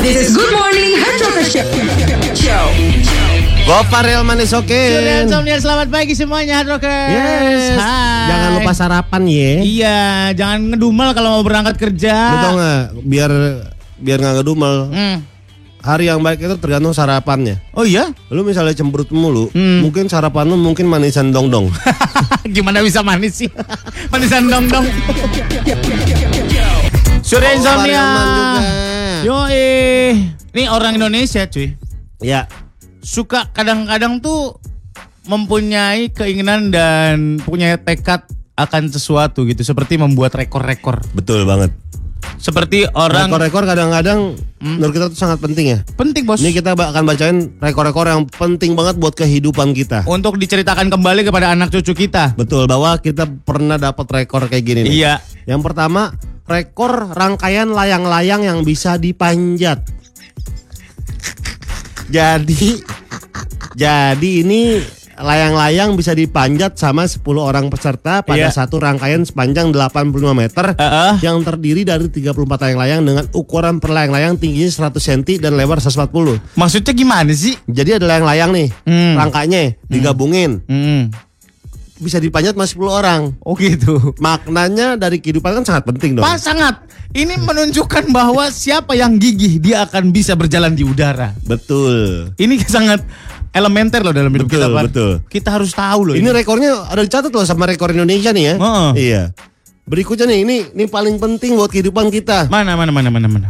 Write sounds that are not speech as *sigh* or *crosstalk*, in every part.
This is Good Morning Hardrocker Show. Show. Gopar Real Manis Oke. Insomnia, selamat pagi semuanya Hard Rockers. Yes. Hai. Jangan lupa sarapan ya. Iya, jangan ngedumel kalau mau berangkat kerja. Lu tau nggak? Biar biar nggak ngedumel. Hmm. Hari yang baik itu tergantung sarapannya. Oh iya? Lu misalnya cemberut mulu, Hmm. mungkin sarapan lu mungkin manisan dong-dong. *laughs* Gimana bisa manis sih? *laughs* Manisan dong dong. Surya Insomnia. Yo eh, ini orang Indonesia cuy. Ya, Suka kadang-kadang tuh mempunyai keinginan dan punya tekad akan sesuatu gitu, seperti membuat rekor-rekor. betul banget. Seperti orang Rekor-rekor kadang-kadang menurut kita tuh sangat penting ya. penting bos. Ini kita akan bacain rekor-rekor yang penting banget buat kehidupan kita. untuk diceritakan kembali kepada anak cucu kita. Betul bahwa kita pernah dapat rekor kayak gini nih. Iya. Yang pertama, rekor rangkaian layang-layang yang bisa dipanjat. Jadi jadi ini layang-layang bisa dipanjat sama 10 orang peserta pada Iya. satu rangkaian sepanjang 85 meter Heeh. yang terdiri dari 34 layang-layang dengan ukuran per layang-layang tingginya 100 cm dan lebar 140. Maksudnya gimana sih? Jadi ada layang-layang nih, Hmm. rangkanya digabungin, Hmm. Bisa dipanjat sama 10 orang. Oh gitu. Maknanya dari kehidupan kan sangat penting dong. Pas sangat. Ini menunjukkan bahwa siapa yang gigih dia akan bisa berjalan di udara. Betul. Ini sangat elementer loh dalam hidup Betul, kita, Pak. betul. Kita harus tahu loh. Ini rekornya ada dicatat loh sama rekor Indonesia nih ya. Heeh. Iya. Berikutnya nih, ini ini paling penting buat kehidupan kita. Mana mana mana mana mana.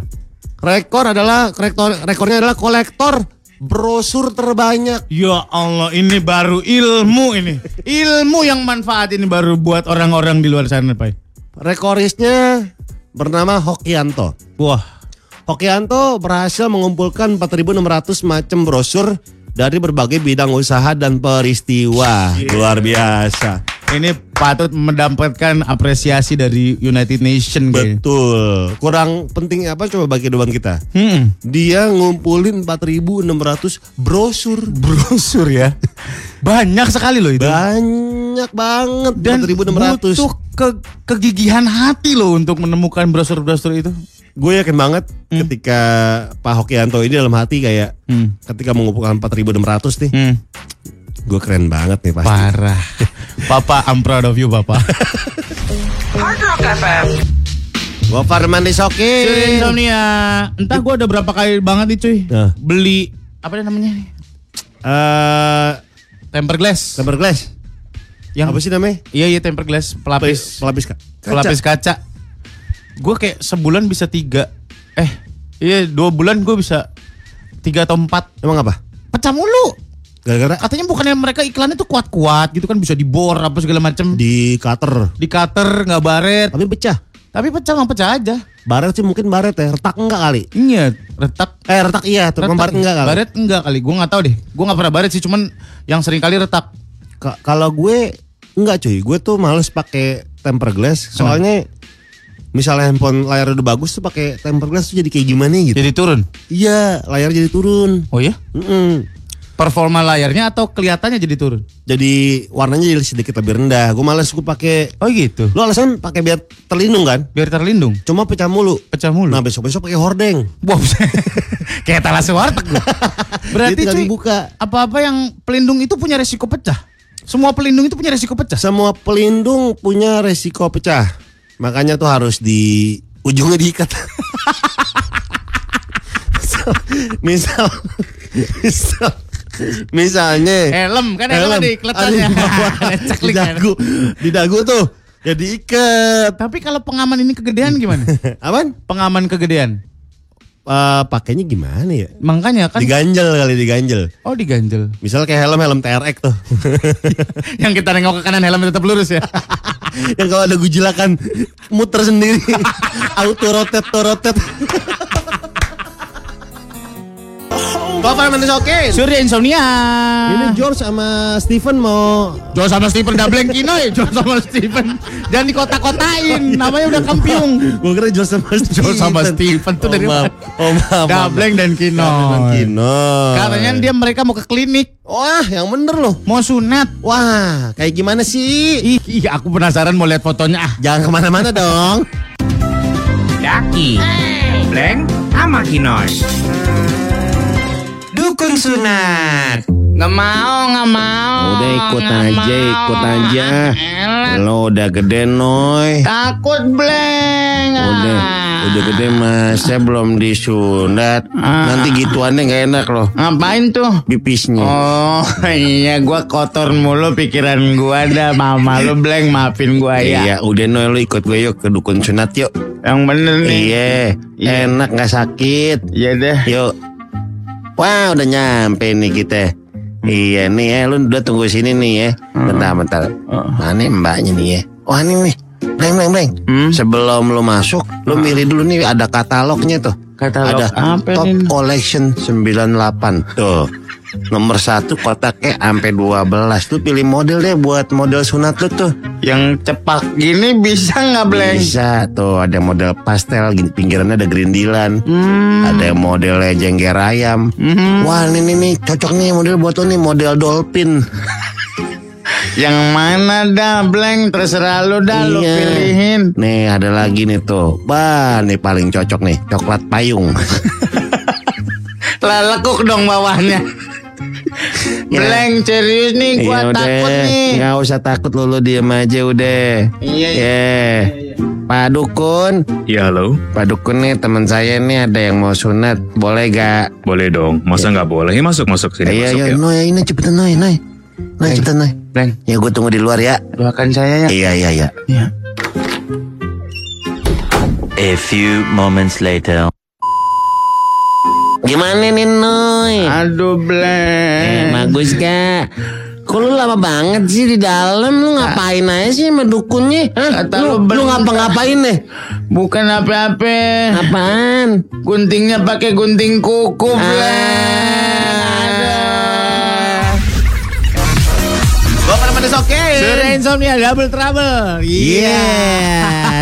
Rekor adalah rekor rekornya adalah kolektor brosur terbanyak. Ya Allah, ini baru ilmu ini. Ilmu yang manfaat ini baru buat orang-orang di luar sana, Pak. Rekorisnya bernama Hokianto. Wah, Hokianto berhasil mengumpulkan 4.600 macam brosur dari berbagai bidang usaha dan peristiwa. Luar biasa. Ini patut mendapatkan apresiasi dari United Nation. Betul. Kurang penting apa coba bagi kehidupan kita? Hmm. Dia ngumpulin 4.600 brosur. Brosur ya. Banyak sekali loh itu. Banyak banget Dan 4.600. butuh ke kegigihan hati loh untuk menemukan brosur-brosur itu. Gue yakin banget ketika Pak Hokianto ini dalam hati kayak Hmm. ketika mengumpulkan 4.600 nih, Hmm. Gue keren banget nih pasti. Parah. Papa, I'm proud of you, Papa. Hard Rock FM. Gue Farman Cuy, Disokin. insomnia. Entah gue udah berapa kali banget nih cuy. Nah. Beli apa namanya? Eh, Temper glass. temper glass. Yang Apa sih namanya? Iya iya temper glass pelapis Pelapis ka- kaca. pelapis kaca. Gue kayak sebulan bisa tiga. Eh iya dua bulan gue bisa tiga atau empat. Emang apa? Pecah mulu. Gara-gara Katanya bukannya mereka iklannya tuh kuat-kuat gitu kan bisa dibor apa segala macem. Di, di cutter. cutter nggak baret. Tapi pecah. Tapi pecah nggak pecah aja. Baret sih mungkin baret ya. Retak enggak kali? Iya retak. Eh retak iya, tukang retak. baret enggak kali? Baret enggak kali. Gue nggak tahu deh. Gue nggak pernah baret sih cuman yang sering kali retak. Ka- kalau gue enggak cuy, gue tuh males pakai temper glass. Soalnya misalnya handphone layar udah bagus tuh pakai temper glass tuh jadi kayak gimana gitu. Jadi turun. Iya, layar jadi turun. Oh ya? Mm-mm. Performa layarnya atau kelihatannya jadi turun? Jadi warnanya jadi sedikit lebih rendah. Gue males gue pakai. Oh gitu. Lo alasan pakai biar terlindung kan? Biar terlindung. Cuma pecah mulu. Pecah mulu. Nah besok besok pakai hordeng. Wow, *laughs* kayak talas warteg gua. *laughs* Berarti cuy, dibuka. apa-apa yang pelindung itu punya resiko pecah. Semua pelindung itu punya resiko pecah. Semua pelindung punya resiko pecah. Makanya tuh harus di ujungnya diikat. *laughs* misal, misal, misalnya Helm kan helm, ada ikletannya. di di *laughs* cekliknya. dagu, di dagu tuh ya diikat. Tapi kalau pengaman ini kegedean gimana? *laughs* Apaan? pengaman kegedean. Eh, pakainya gimana ya? Makanya kan Diganjel kali diganjel. oh diganjel. Misal kayak helm helm TRX tuh. *laughs* yang kita nengok ke kanan helm tetap lurus ya. yang kalau ada gujilakan muter sendiri. Auto rotate, to rotate. Bapak Manis Oke. Surya Insomnia. Ini George sama Steven mau Jo sama Steven Dableng Kino ya, Jo sama Steven. Jangan dikota-kotain, namanya udah kampiung. Gue kira George sama Steven. Jo sama Steven tuh dari maaf. mana? Oh maaf. Dableng dan Kino. Dan Kino. Katanya dia mereka mau ke klinik, Wah, yang bener loh. mau sunat. Wah, kayak gimana sih? Ih, ih, aku penasaran mau lihat fotonya ah. Jangan ke mana-mana dong. Daki, Bleng, sama Kinoy. Dukun sunat. Nggak mau, nggak mau. Udah ikut nggak aja, mau. ikut aja. Lo udah gede noy. Takut bleng. Udah, udah gede mas, saya belum disunat. Nanti gituannya nggak enak loh, Ngapain tuh? pipisnya. Oh *laughs* iya gua kotor mulu pikiran gua dah mama lu bleng maafin gua ya. Iya, udah noy lo ikut gue yuk ke dukun sunat yuk. Yang bener nih. Iya, Iya. enak nggak sakit. Iya deh. Yuk. Wah, udah nyampe nih kita. Iya nih ya, lu udah tunggu sini nih ya. Bentar, bentar. Mana mbaknya nih ya? Wah ini nih. Breng, breng, breng. Hmm? Sebelum lu masuk, lu milih dulu nih ada katalognya tuh. Katalog ada apa Top nih? Collection 98. Tuh. Nomor satu kotaknya sampai 12. Lu pilih model deh buat model sunat lu tuh. Yang cepak gini bisa nggak bleng? Bisa tuh ada model pastel gini, pinggirannya ada gerindilan. Hmm. Ada modelnya jengger ayam. Mhm. Wah ini nih, nih cocok nih model buat lo nih model dolphin. *laughs* Yang mana dah bleng? Terserah lu dah lu Iya. pilihin. Nih ada lagi nih tuh. Bah nih paling cocok nih coklat payung. *laughs* Lah lekuk dong bawahnya. *laughs* Bleng serius nih gua Iya, takut nih. Nggak usah takut lo, lo diem aja udah. Iya, iya. Yeah. Pak Dukun, Ya halo, Pak Dukun nih teman saya nih ada yang mau sunat, boleh gak? boleh dong. Masa nggak boleh? Ya, masuk masuk sini Iya, masuk iya, ya. Noy, ini cepetan Noy, Noy. Noy, cepetan Noy. Bleng, Ya gue tunggu di luar ya. doakan saya ya. Iya, iya, iya. Iya. A few moments later. Gimana nih Noy? Aduh Eh, bleng. bagus gak? Kok lu lama banget sih di dalam? Lu ngapain aja sih sama dukunnya? Hah? Kata Lu, lu ngapa-ngapain nih? Bukan apa-apa. Apaan? Guntingnya pakai gunting kuku, bleng. Sudah insomnia double trouble. Iya,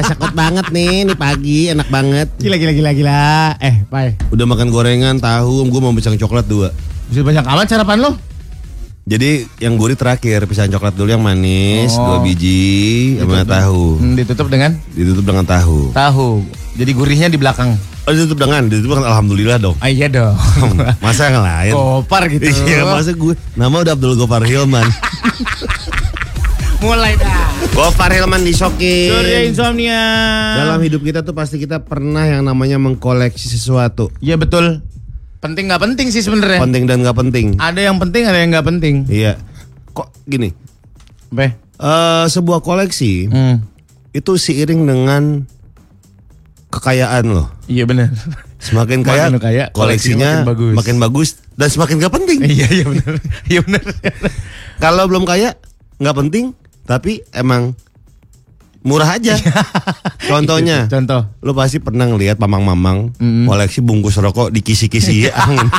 sakit banget nih, nih pagi, enak banget. Gila gila gila gila. Eh, Pai. Udah makan gorengan, tahu, gue mau pisang coklat dua. Bisa banyak amat sarapan lo? Jadi yang gurih terakhir, pisang coklat dulu yang manis, Oh. dua biji, sama tahu. Hmm, ditutup dengan Ditutup dengan tahu. tahu. Jadi gurihnya di belakang. Oh ditutup dengan, ditutup dengan alhamdulillah dong. Ah, iya dong. *laughs* Masa yang lain? Kopar gitu. Iya, masa gue nama udah Abdul Gofar Hilman. *laughs* Mulai dah. Gofar Hilman disokin. Surya insomnia. Dalam hidup kita tuh pasti kita pernah yang namanya mengkoleksi sesuatu. Iya betul. Penting nggak penting sih sebenarnya. Penting dan nggak penting. Ada yang penting, ada yang nggak penting. Iya. Kok gini? Be. eh sebuah koleksi Hmm. itu seiring dengan kekayaan loh. Iya benar. Semakin kaya, Makin kaya, koleksinya koleksinya makin bagus. dan semakin gak penting. iya iya benar. Iya benar. Kalau belum kaya nggak penting, tapi emang murah aja. *laughs* Contohnya, Contoh. lo pasti pernah ngelihat mamang-mamang koleksi bungkus rokok di kisi-kisi angin *laughs*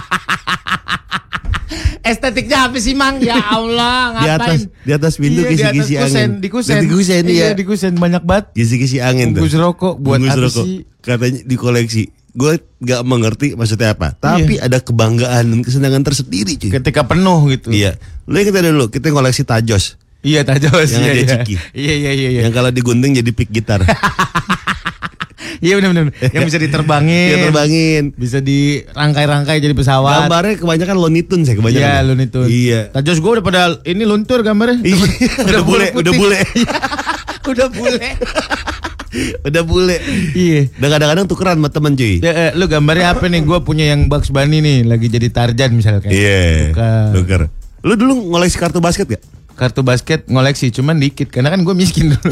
Estetiknya apa sih Mang? Ya Allah, di ngapain? atas di atas pintu Iya, di atas kisi-kisi kusen, angin. Di kusen. Di kusen iya. iya. di kusen banyak banget. Kisi-kisi angin Bungkus tuh. rokok buat Bungkus apa rokok. sih? Katanya di koleksi. Gue gak mengerti maksudnya apa. Tapi Iya. ada kebanggaan dan kesenangan tersendiri cuy. Ketika penuh gitu. Iya. Lu yang kita dulu, kita ngoleksi tajos. Iya tajos. Yang iya, iya. ciki. Iya iya iya. Iya Yang kalau digunting jadi pick gitar. *laughs* Iya benar benar. Yang bisa diterbangin. Dia terbangin. Bisa dirangkai-rangkai jadi pesawat. Gambarnya kebanyakan Looney Tunes ya kebanyakan. Iya ya? lu itu. Iya. Tajos gue udah pada ini luntur gambarnya. Iya, udah *laughs* bule, udah bule. *laughs* udah bule. Udah bule. iya. Dan kadang-kadang tukeran sama temen cuy. Ya, eh, lu gambarnya apa nih? Gue punya yang Bugs Bunny nih, lagi jadi Tarzan misalnya. Iya. Tuker. Tuker. Lu dulu ngoleksi kartu basket gak? Kartu basket ngoleksi cuman dikit karena kan gue miskin dulu. *laughs*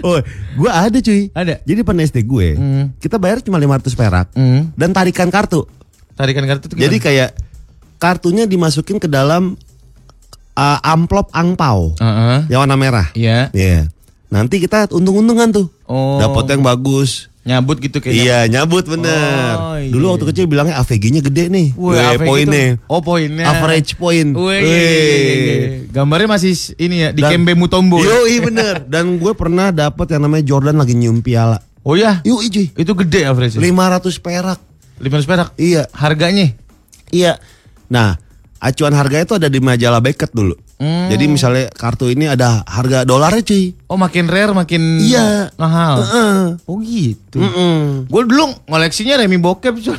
Oh, gue ada cuy. Ada? Jadi pen SD gue, Hmm. kita bayar cuma 500 perak Hmm. dan tarikan kartu. Tarikan kartu tuh Jadi kayak kartunya dimasukin ke dalam uh, amplop angpau Heeh. yang warna merah. Iya. Iya. Nanti kita untung-untungan tuh. Oh. Dapat yang bagus. Nyabut gitu kayak. Iya, nyabut bener. Oh, iya. Dulu waktu kecil bilangnya AVG-nya gede nih. Wih, poinnya. gitu? Oh, poinnya. Average point. Wih, iya, iya, iya, iya. Gambarnya masih ini ya di Dan- Kembe Mutombo. ya? Yoi *laughs* bener. Dan gue pernah dapat yang namanya Jordan lagi nyium piala. Oh ya. Yoi cuy. Itu gede average. 500 perak. 500 perak. Iya. Harganya Iya. Nah, acuan harga itu ada di majalah Beckett dulu. Hmm. Jadi misalnya kartu ini ada harga dolarnya cuy. Oh makin rare makin Iya. mahal. Heeh. Oh gitu. Mm-mm. Gue dulu ngoleksinya Remi Bokep coy. *laughs*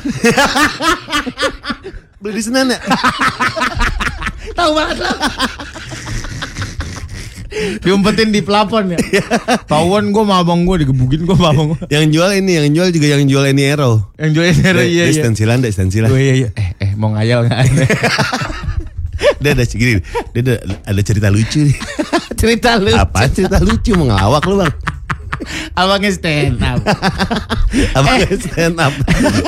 Beli di Senen ya? *laughs* Tahu banget lah. Diumpetin di pelapon ya. Tauan gue sama abang gue digebukin gue sama abang gue. yang jual ini, yang jual juga yang jual ini Ero. Yang jualin Hero iya iya. Stensilan, deh stensilan. Oh iya iya. Eh eh mau ngayal nggak? *laughs* *laughs* Dia ada gini, dia ada, ada cerita lucu nih. *laughs* Cerita lu. Apa cerita lucu mau ngelawak lu bang? Abangnya stand up. *laughs* Apa stand up?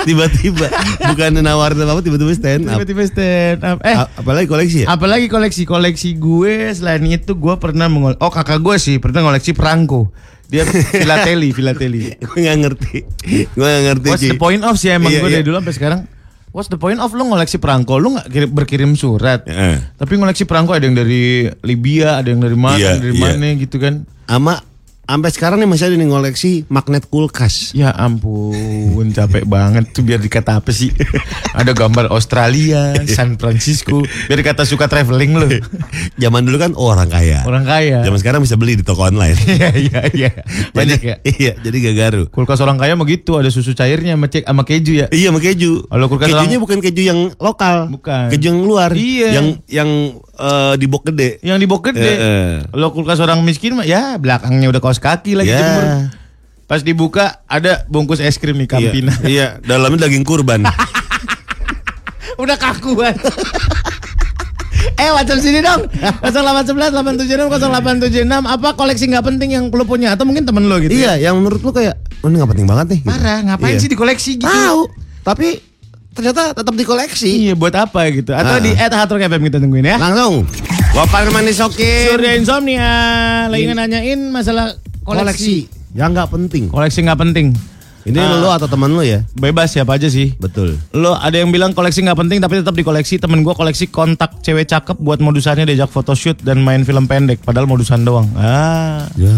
Tiba-tiba bukan nawarin apa tiba-tiba stand up. Tiba-tiba stand up. Eh A- apalagi koleksi ya? Apalagi koleksi koleksi gue selain itu gue pernah mengol oh kakak gue sih pernah ngoleksi perangko dia filateli filateli Gue gak ngerti. Gue gak ngerti. what's the point of sih emang Iya, gue iya. dari dulu sampai sekarang what's the point of lo ngoleksi perangko lu nggak kirim- berkirim surat Heeh. tapi ngoleksi perangko ada yang dari Libya ada yang dari mana Iya, dari iya. mana gitu kan Ama sampai sekarang nih masih ada nih ngoleksi magnet kulkas. Ya ampun, capek banget tuh biar dikata apa sih? Ada gambar Australia, San Francisco, biar dikata suka traveling lo. Zaman dulu kan oh, orang kaya. Orang kaya. Zaman sekarang bisa beli di toko online. *laughs* Iya iya iya. Banyak ya. Iya, jadi gak garu. Kulkas orang kaya mah gitu, ada susu cairnya sama cek sama keju ya. Iya, sama keju. Kalau kulkas Kejunya orang- bukan keju yang lokal. Bukan. Keju yang luar. Iya. Yang yang eh, di bok gede. Yang di bok gede. Eh, eh. Kalau kulkas orang miskin mah ya belakangnya udah kaos kaki lagi Ya. jemur. Pas dibuka ada bungkus es krim nih Campina. Iya, *laughs* iya, dalamnya daging kurban. *laughs* udah kaku banget. *laughs* eh WhatsApp sini dong 0811 876 0876 Apa koleksi nggak penting yang lo punya Atau mungkin temen lo gitu ya? iya, yang menurut lu kayak oh, ini gak penting banget nih. gitu. Parah ngapain Iya. sih dikoleksi gitu Tahu, tapi ternyata tetap dikoleksi. Iya buat apa gitu Atau Ah. di at Hard Rock FM kita tungguin ya Langsung. Gopar manis oke. Surya Insomnia Lagi nanyain masalah koleksi Koleksi yang nggak penting. Koleksi nggak penting Ini Ah. lu atau teman lu ya? Bebas siapa aja sih Betul. Lo ada yang bilang koleksi nggak penting tapi tetap dikoleksi. Temen gue koleksi kontak cewek cakep buat modusannya diajak photoshoot dan main film pendek. Padahal modusan doang. Ah, Ya.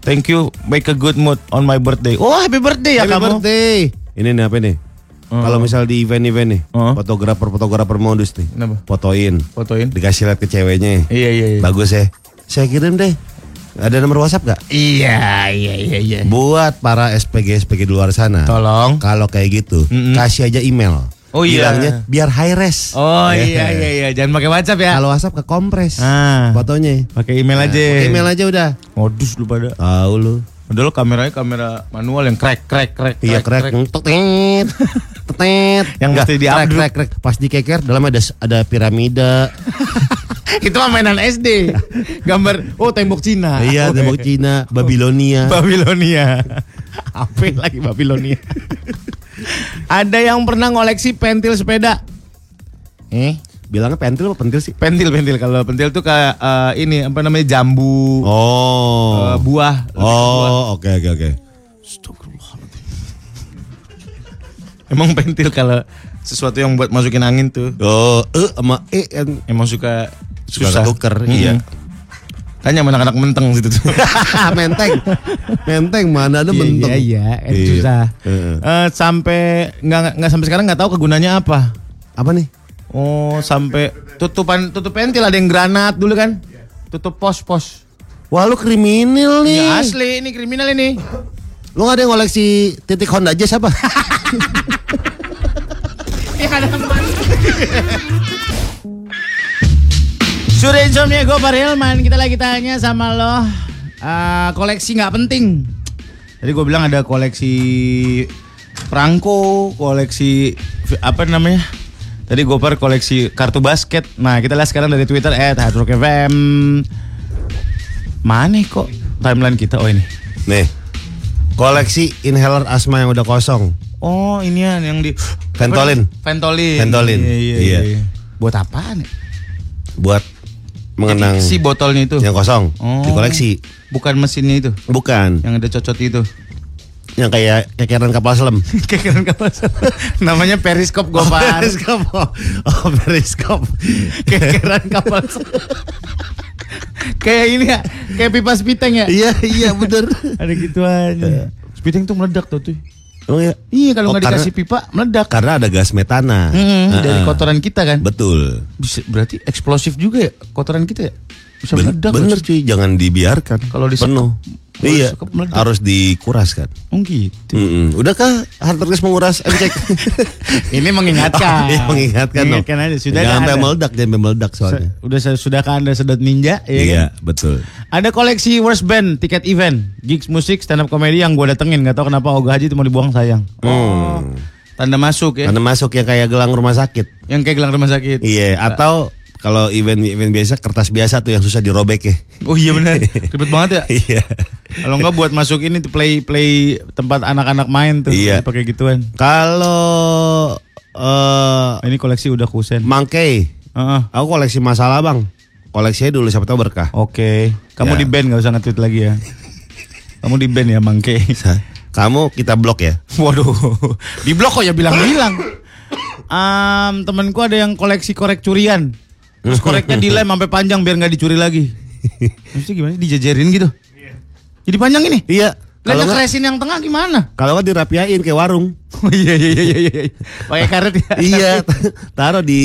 thank you. Make a good mood on my birthday. Oh happy birthday ya Happy kamu. birthday. Ini nih apa nih? Kalau misal di event-event nih, Oh. fotografer-fotografer modus nih, Kenapa? fotoin, Fotoin. dikasih lihat ke ceweknya. Iya iya iya. Bagus ya. Saya kirim deh. Ada nomor WhatsApp gak? Iya iya iya iya. Buat para SPG SPG di luar sana. Tolong. Kalau kayak gitu, Mm-mm. kasih aja email. Oh, iya. Bilangnya biar high res. Oh Eh. iya iya iya. Jangan pakai WhatsApp ya. Kalau WhatsApp ke kompres. Ah. Fotonya. Pakai email aja. Pakai email aja udah. Modus lu pada. Tahu lu. Padahal kameranya kamera manual yang crack crack crack. Iya krek, tetet, tetet. Yang *laughs* Nggak, mesti krek, di-upload. krek, krek. Pas dikeker dalamnya ada ada piramida. *laughs* *laughs* Itu mah mainan SD. Gambar oh tembok Cina. iya, Oh, tembok Cina, Babilonia. Babilonia. *laughs* Apa lagi Babilonia? Ada yang pernah ngoleksi pentil sepeda. Eh, Bilangnya pentil apa pentil sih? pentil pentil kalau pentil tuh kayak eh, ini apa namanya jambu Oh. eh, buah. Oh, oke oke oke. Emang pentil kalau sesuatu yang buat masukin angin tuh Oh, e sama e kan emang suka suka susah. ketuker, Mm-mm. iya. Tanya sama anak-anak menteng situ tuh. *laughs* menteng. Menteng mana ada menteng. Iya iya, itu Iya. susah. Heeh. Eh, sampai nggak nggak sampai sekarang nggak tahu kegunaannya apa. Apa nih? Oh, sampai tutupan tutup pentil ada yang granat dulu kan? Tutup pos-pos. Wah lu kriminal nih. Ya asli ini kriminal ini. Lu gak ada yang koleksi titik Honda aja siapa? *laughs* Surya Insomnia gue Pak Hilman Kita lagi tanya sama lo eh, Koleksi nggak penting Jadi gue bilang ada koleksi Perangko Koleksi Apa namanya Tadi gue per koleksi kartu basket Nah kita lihat sekarang dari Twitter At Hard Rock FM Mana kok timeline kita Oh ini nih. Koleksi inhaler asma yang udah kosong. Oh ini yang di Ventolin. Ventolin Ventolin, Iya, iya, iya. iya. Buat apaan ya? Buat mengenang Si botolnya itu yang kosong. Oh. Dikoleksi. Bukan mesinnya itu Bukan. Yang ada cocot itu Yang kayak kekeran kapal selam. *laughs* Kekeran kapal selam. Namanya periskop gue periskop. Oh, periskop. *laughs* Kekeran kapal selam. Kayak ini ya Kayak pipa spiteng ya Iya, iya bener. Ada gitu aja Spiteng tuh meledak tuh tuh Oh iya. Iya kalau Oh, nggak karena- dikasih pipa meledak. Karena ada gas metana. Hmm, Heeh. dari kotoran kita kan. Betul. Bisa, berarti eksplosif juga ya kotoran kita ya. Bisa Ben- meledak. bener cuy, jangan dibiarkan. Kalau penuh. Iya, meledak. harus dikuras kan. Oh gitu. Mm-mm. Udahkah Hardworkers menguras MCek? *laughs* Ini mengingatkan. Iya, mengingatkan dong. Mengingatkan aja. Sudah jangan sampai meledak, jangan sampai meledak soalnya. Udah sudah kan ada sedot ninja ya Iya, kan? betul. Ada koleksi worst band, tiket event, gigs musik, stand up comedy yang gue datengin. Gak tau kenapa Oga Haji itu mau dibuang sayang. Oh, tanda masuk ya. Karena masuk yang kayak gelang rumah sakit. Yang kayak gelang rumah sakit. Iya, atau kalau event-event biasa kertas biasa tuh yang susah dirobek ya. Oh iya benar. *laughs* Ribet banget ya. Iya. Kalau enggak buat masuk ini play play tempat anak-anak main tuh Iya. pakai gituan. Kalau eh Ini koleksi udah kusen. Mangkei, Heeh. aku koleksi masalah bang. Koleksinya dulu siapa tahu berkah. Oke. Kamu Ya. di band gak usah nge-tweet lagi ya. Kamu di band ya Mangke. Kamu kita blok ya. Waduh. Di blok kok ya bilang-bilang. Um, temenku ada yang koleksi korek curian. Terus *laughs* koreknya dilem sampai panjang biar nggak dicuri lagi. Maksudnya gimana? Dijajarin gitu. Jadi panjang ini. Iya. Kalau yang nggak, keresin yang tengah gimana? kalau nggak dirapiain kayak warung. *laughs* Oh iya iya iya iya. iya. Pakai karet ya. iya. *laughs* Taruh di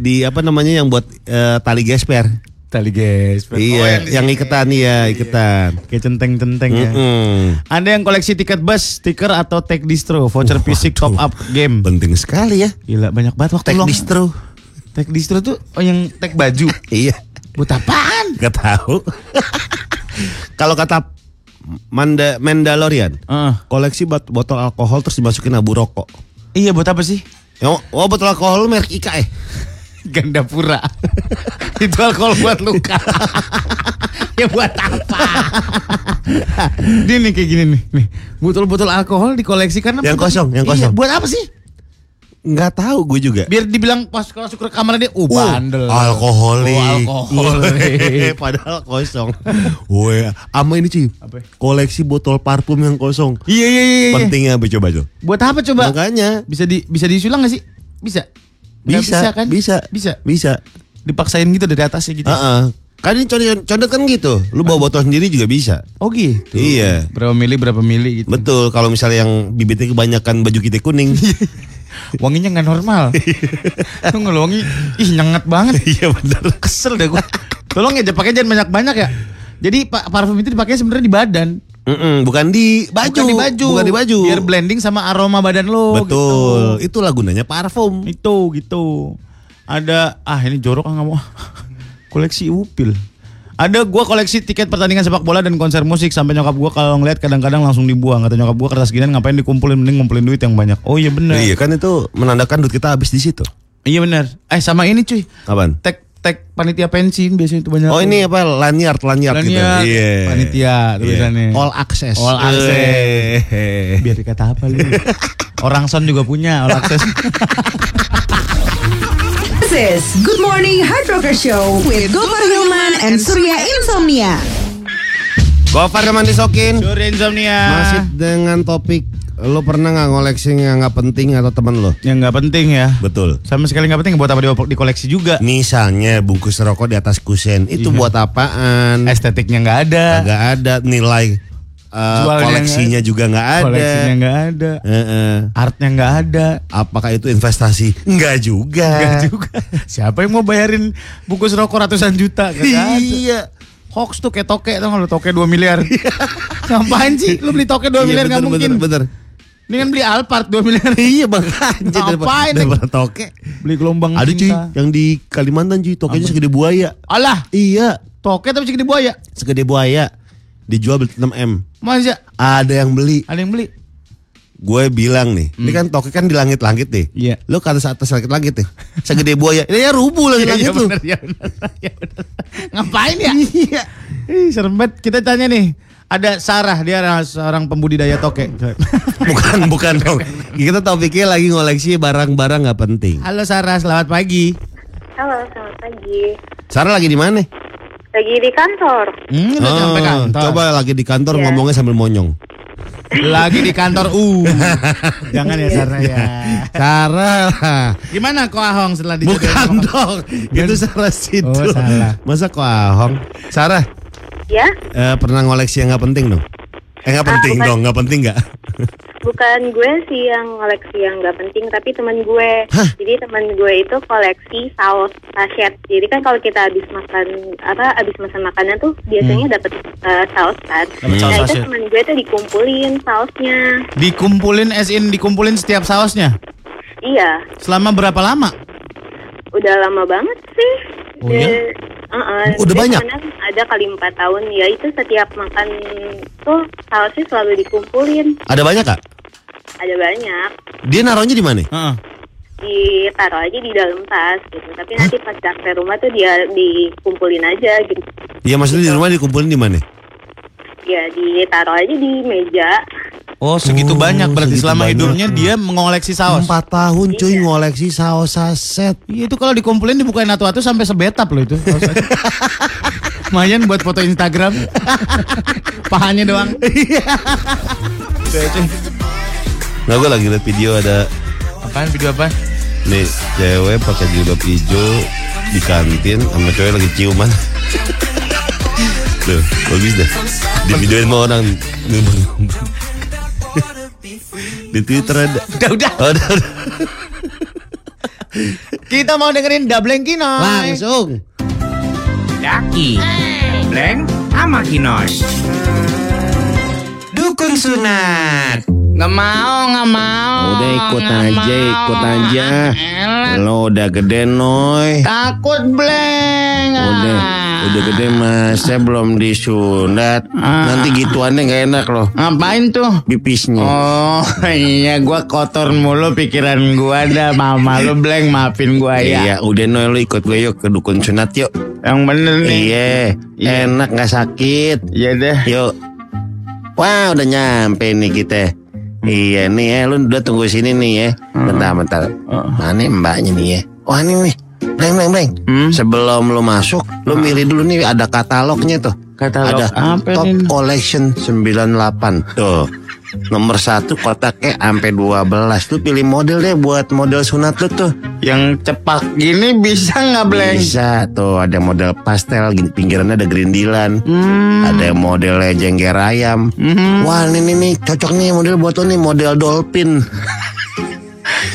di apa namanya yang buat eh, tali gesper. Tali guys. iya. yang iketan iya iketan. Kayak centeng-centeng ya. Mm-mm. Ada yang koleksi tiket bus, stiker atau tag distro, voucher fisik top up game. Penting sekali ya. Gila banyak banget waktu Tag distro. Tag distro tuh oh yang tag baju. *laughs* Iya. Buat apaan? Gak tahu. *laughs* Kalau kata Manda Mandalorian, Heeh. koleksi bot- botol alkohol terus dimasukin abu rokok. Iya buat apa sih? Oh, oh botol alkohol merek Ika eh. *laughs* Gandapura. Itu alkohol buat luka. ya buat apa? Dia nih kayak gini nih. nih. Botol-botol alkohol dikoleksi karena Yang kosong, yang Iya, kosong. buat apa sih? Nggak tahu gue juga. Biar dibilang pas masuk ke kamar dia, uh, Oh, bandel. alkoholik. Oh, alkoholik. *laughs* Padahal kosong. Woi, ama ini sih. Apa? Koleksi botol parfum yang kosong. Iya iya iya. iya. Pentingnya apa coba tuh? Buat apa coba? Makanya Bisa di bisa disulang gak sih? Bisa. Nggak bisa, kan? bisa, Bisa. bisa. Dipaksain gitu dari atasnya gitu. Heeh. Kan ini condet, condet kan gitu. Lu bawa botol sendiri juga bisa. Oh gitu. Iya. Berapa mili berapa mili gitu. Betul, kalau misalnya yang bibitnya kebanyakan baju kita kuning. *laughs* Wanginya nggak normal. Tuh ngeluangi, ih nyengat banget. Iya benar. Kesel deh gue. Tolong ya pakai jangan banyak-banyak ya. Jadi pa- parfum itu dipakai sebenarnya di badan. Mm-mm, bukan di baju. Bukan di baju. Bukan di baju. Biar blending sama aroma badan lo. Betul. Itulah gunanya parfum. Gitu. Itu gitu. Ada ah ini jorok ah nggak mau. koleksi upil. Ada gua koleksi tiket pertandingan sepak bola dan konser musik sampai nyokap gua kalau ngeliat kadang-kadang langsung dibuang. Kata nyokap gua kertas ginian ngapain dikumpulin mending ngumpulin duit yang banyak. Oh iya bener. Iya kan itu menandakan duit kita habis di situ. Iya bener. Eh sama ini cuy. Kapan? Tag tag panitia pensiun biasanya itu banyak. Oh ini apa lanyard lanyard, gitu. Lanyard, Iya. panitia tulisannya. All access. All access. Eh. Biar dikata apa lu? *laughs* Orang son juga punya all access. *laughs* Is Good Morning Hard Rocker Show with Gopar Hilman and Surya Insomnia. Gofar teman disokin. Surya insomnia. Masih dengan topik lo pernah nggak ngoleksi yang nggak penting atau teman lo? yang nggak penting ya. Betul. Sama sekali nggak penting buat apa di, di koleksi juga. Misalnya bungkus rokok di atas kusen itu Iya. buat apaan? Estetiknya nggak ada. Agak ada nilai uh, Jualnya koleksinya juga nggak ada. Koleksinya nggak ada. Heeh. Artnya nggak ada. Apakah itu investasi? Enggak juga. Nggak juga. *laughs* Siapa yang mau bayarin bungkus rokok ratusan juta? Gak ada. Iya. Hoax tuh kayak toke tau gak lu toke 2 miliar. *laughs* Ngapain sih lu beli toke 2 Iya, miliar nggak mungkin. Bener, bener. Ini kan beli Alphard 2 miliar. *laughs* Iya makanya Ngapain, daripada toke. beli gelombang Ada cuy cinta. yang di Kalimantan cuy tokenya segede buaya. Alah, Iya, toke tapi segede buaya. segede buaya. Dijual 6 M. Masa Ada yang beli. ada yang beli? Gue bilang nih, ini kan toke kan di langit-langit nih. Hmm. Iya. Lo ke atas atas langit-langit nih. Segede buaya. Ini ya rubuh langit-langit lu. bener, bener, iya bener. Ngapain ya? Iya. Ih, serem banget. Kita tanya nih. Ada Sarah, dia adalah seorang pembudidaya toke. *laughs* Bukan, bukan dong. Kita topiknya lagi ngoleksi barang-barang nggak penting. Halo Sarah, selamat pagi. Halo, selamat pagi. Sarah lagi di mana? Lagi di kantor. Hmm, udah sampai Oh, kantor. Coba lagi di kantor Iya. ngomongnya sambil monyong. Lagi di kantor U. *laughs* Jangan ya Sarah ya. Sarah. Gimana Ko Ahong setelah dijodohin Bukan sama- dong. Itu Sarah situ. Oh, salah. Masa kok ahong? Sarah, Ya? eh, pernah ngoleksi yang nggak penting dong? Eh nggak penting bukan, dong, nggak penting nggak? Bukan gue sih yang koleksi yang nggak penting, tapi teman gue. Hah? Jadi teman gue itu koleksi saus sachet. Jadi kan kalau kita habis makan apa habis makan makanan tuh biasanya dapat eh, saus kan. Saus nah itu teman gue tuh dikumpulin sausnya. Dikumpulin as in dikumpulin setiap sausnya. Iya, Selama berapa lama? udah lama banget sih. Oh, iya? uh-uh. Udah Dia banyak? Ada kali empat tahun ya itu setiap makan tuh sausnya selalu dikumpulin. Ada banyak kak? Ada banyak. Dia naruhnya di mana? Heeh. ditaruh aja di dalam tas gitu. Tapi nanti pas sampai rumah tuh dia dikumpulin aja gitu. Iya maksudnya di rumah dikumpulin di mana? Ya ditaruh aja di meja. Oh, segitu Oh, banyak berarti segitu selama banyak. hidupnya dia mengoleksi saus. Empat tahun cuy Iya. ngoleksi saus saset. Iya, itu kalau dikumpulin dibukain atu-atu sampai sebetap loh itu. *laughs* Lumayan buat foto Instagram. *laughs* Pahanya doang. Nah gue lagi liat video ada Apaan video apa? nih cewek pakai jilbab hijau di kantin sama cewek lagi ciuman. *laughs* Tuh, bagus dah. Di videoin sama orang. Di Twitter ada. Udah, udah. Oh, udah, udah. Kita mau dengerin Dableng Kino. Langsung. Daki. Bleng sama Kinos. Dukun sunat. Nggak mau, nggak mau. Udah ikut nggak aja, mau. ikut aja. Lo udah gede noy. Takut bleng. Udah, udah gede masa belum disunat. Nanti gituannya nggak enak loh. Ngapain tuh? Pipisnya. Oh *laughs* iya gua kotor mulu pikiran gua ada mama lu bleng maafin gua ya. Iya, udah noy lo ikut gue yuk ke dukun sunat yuk. Yang bener nih. Iya, Iya. enak nggak sakit. Iya deh. Yuk. Wah, udah nyampe nih kita. Iya nih ya, lu udah tunggu sini nih ya. Bentar, bentar. Mana mbaknya nih ya? Wah ini nih, Bleng, bleng, bleng. Hmm? Sebelum lu masuk, lu milih dulu nih ada katalognya tuh. Katalog ada apa Top ini? Collection 98. Tuh. Nomor satu kotaknya sampai 12. Lu pilih model deh buat model sunat lu tuh. Yang cepak gini bisa nggak bleng? Bisa tuh ada model pastel gini pinggirannya ada gerindilan. Hmm. Ada modelnya jengger ayam. Mhm. Wah ini nih, nih cocok nih model buat lo nih model dolphin. *laughs*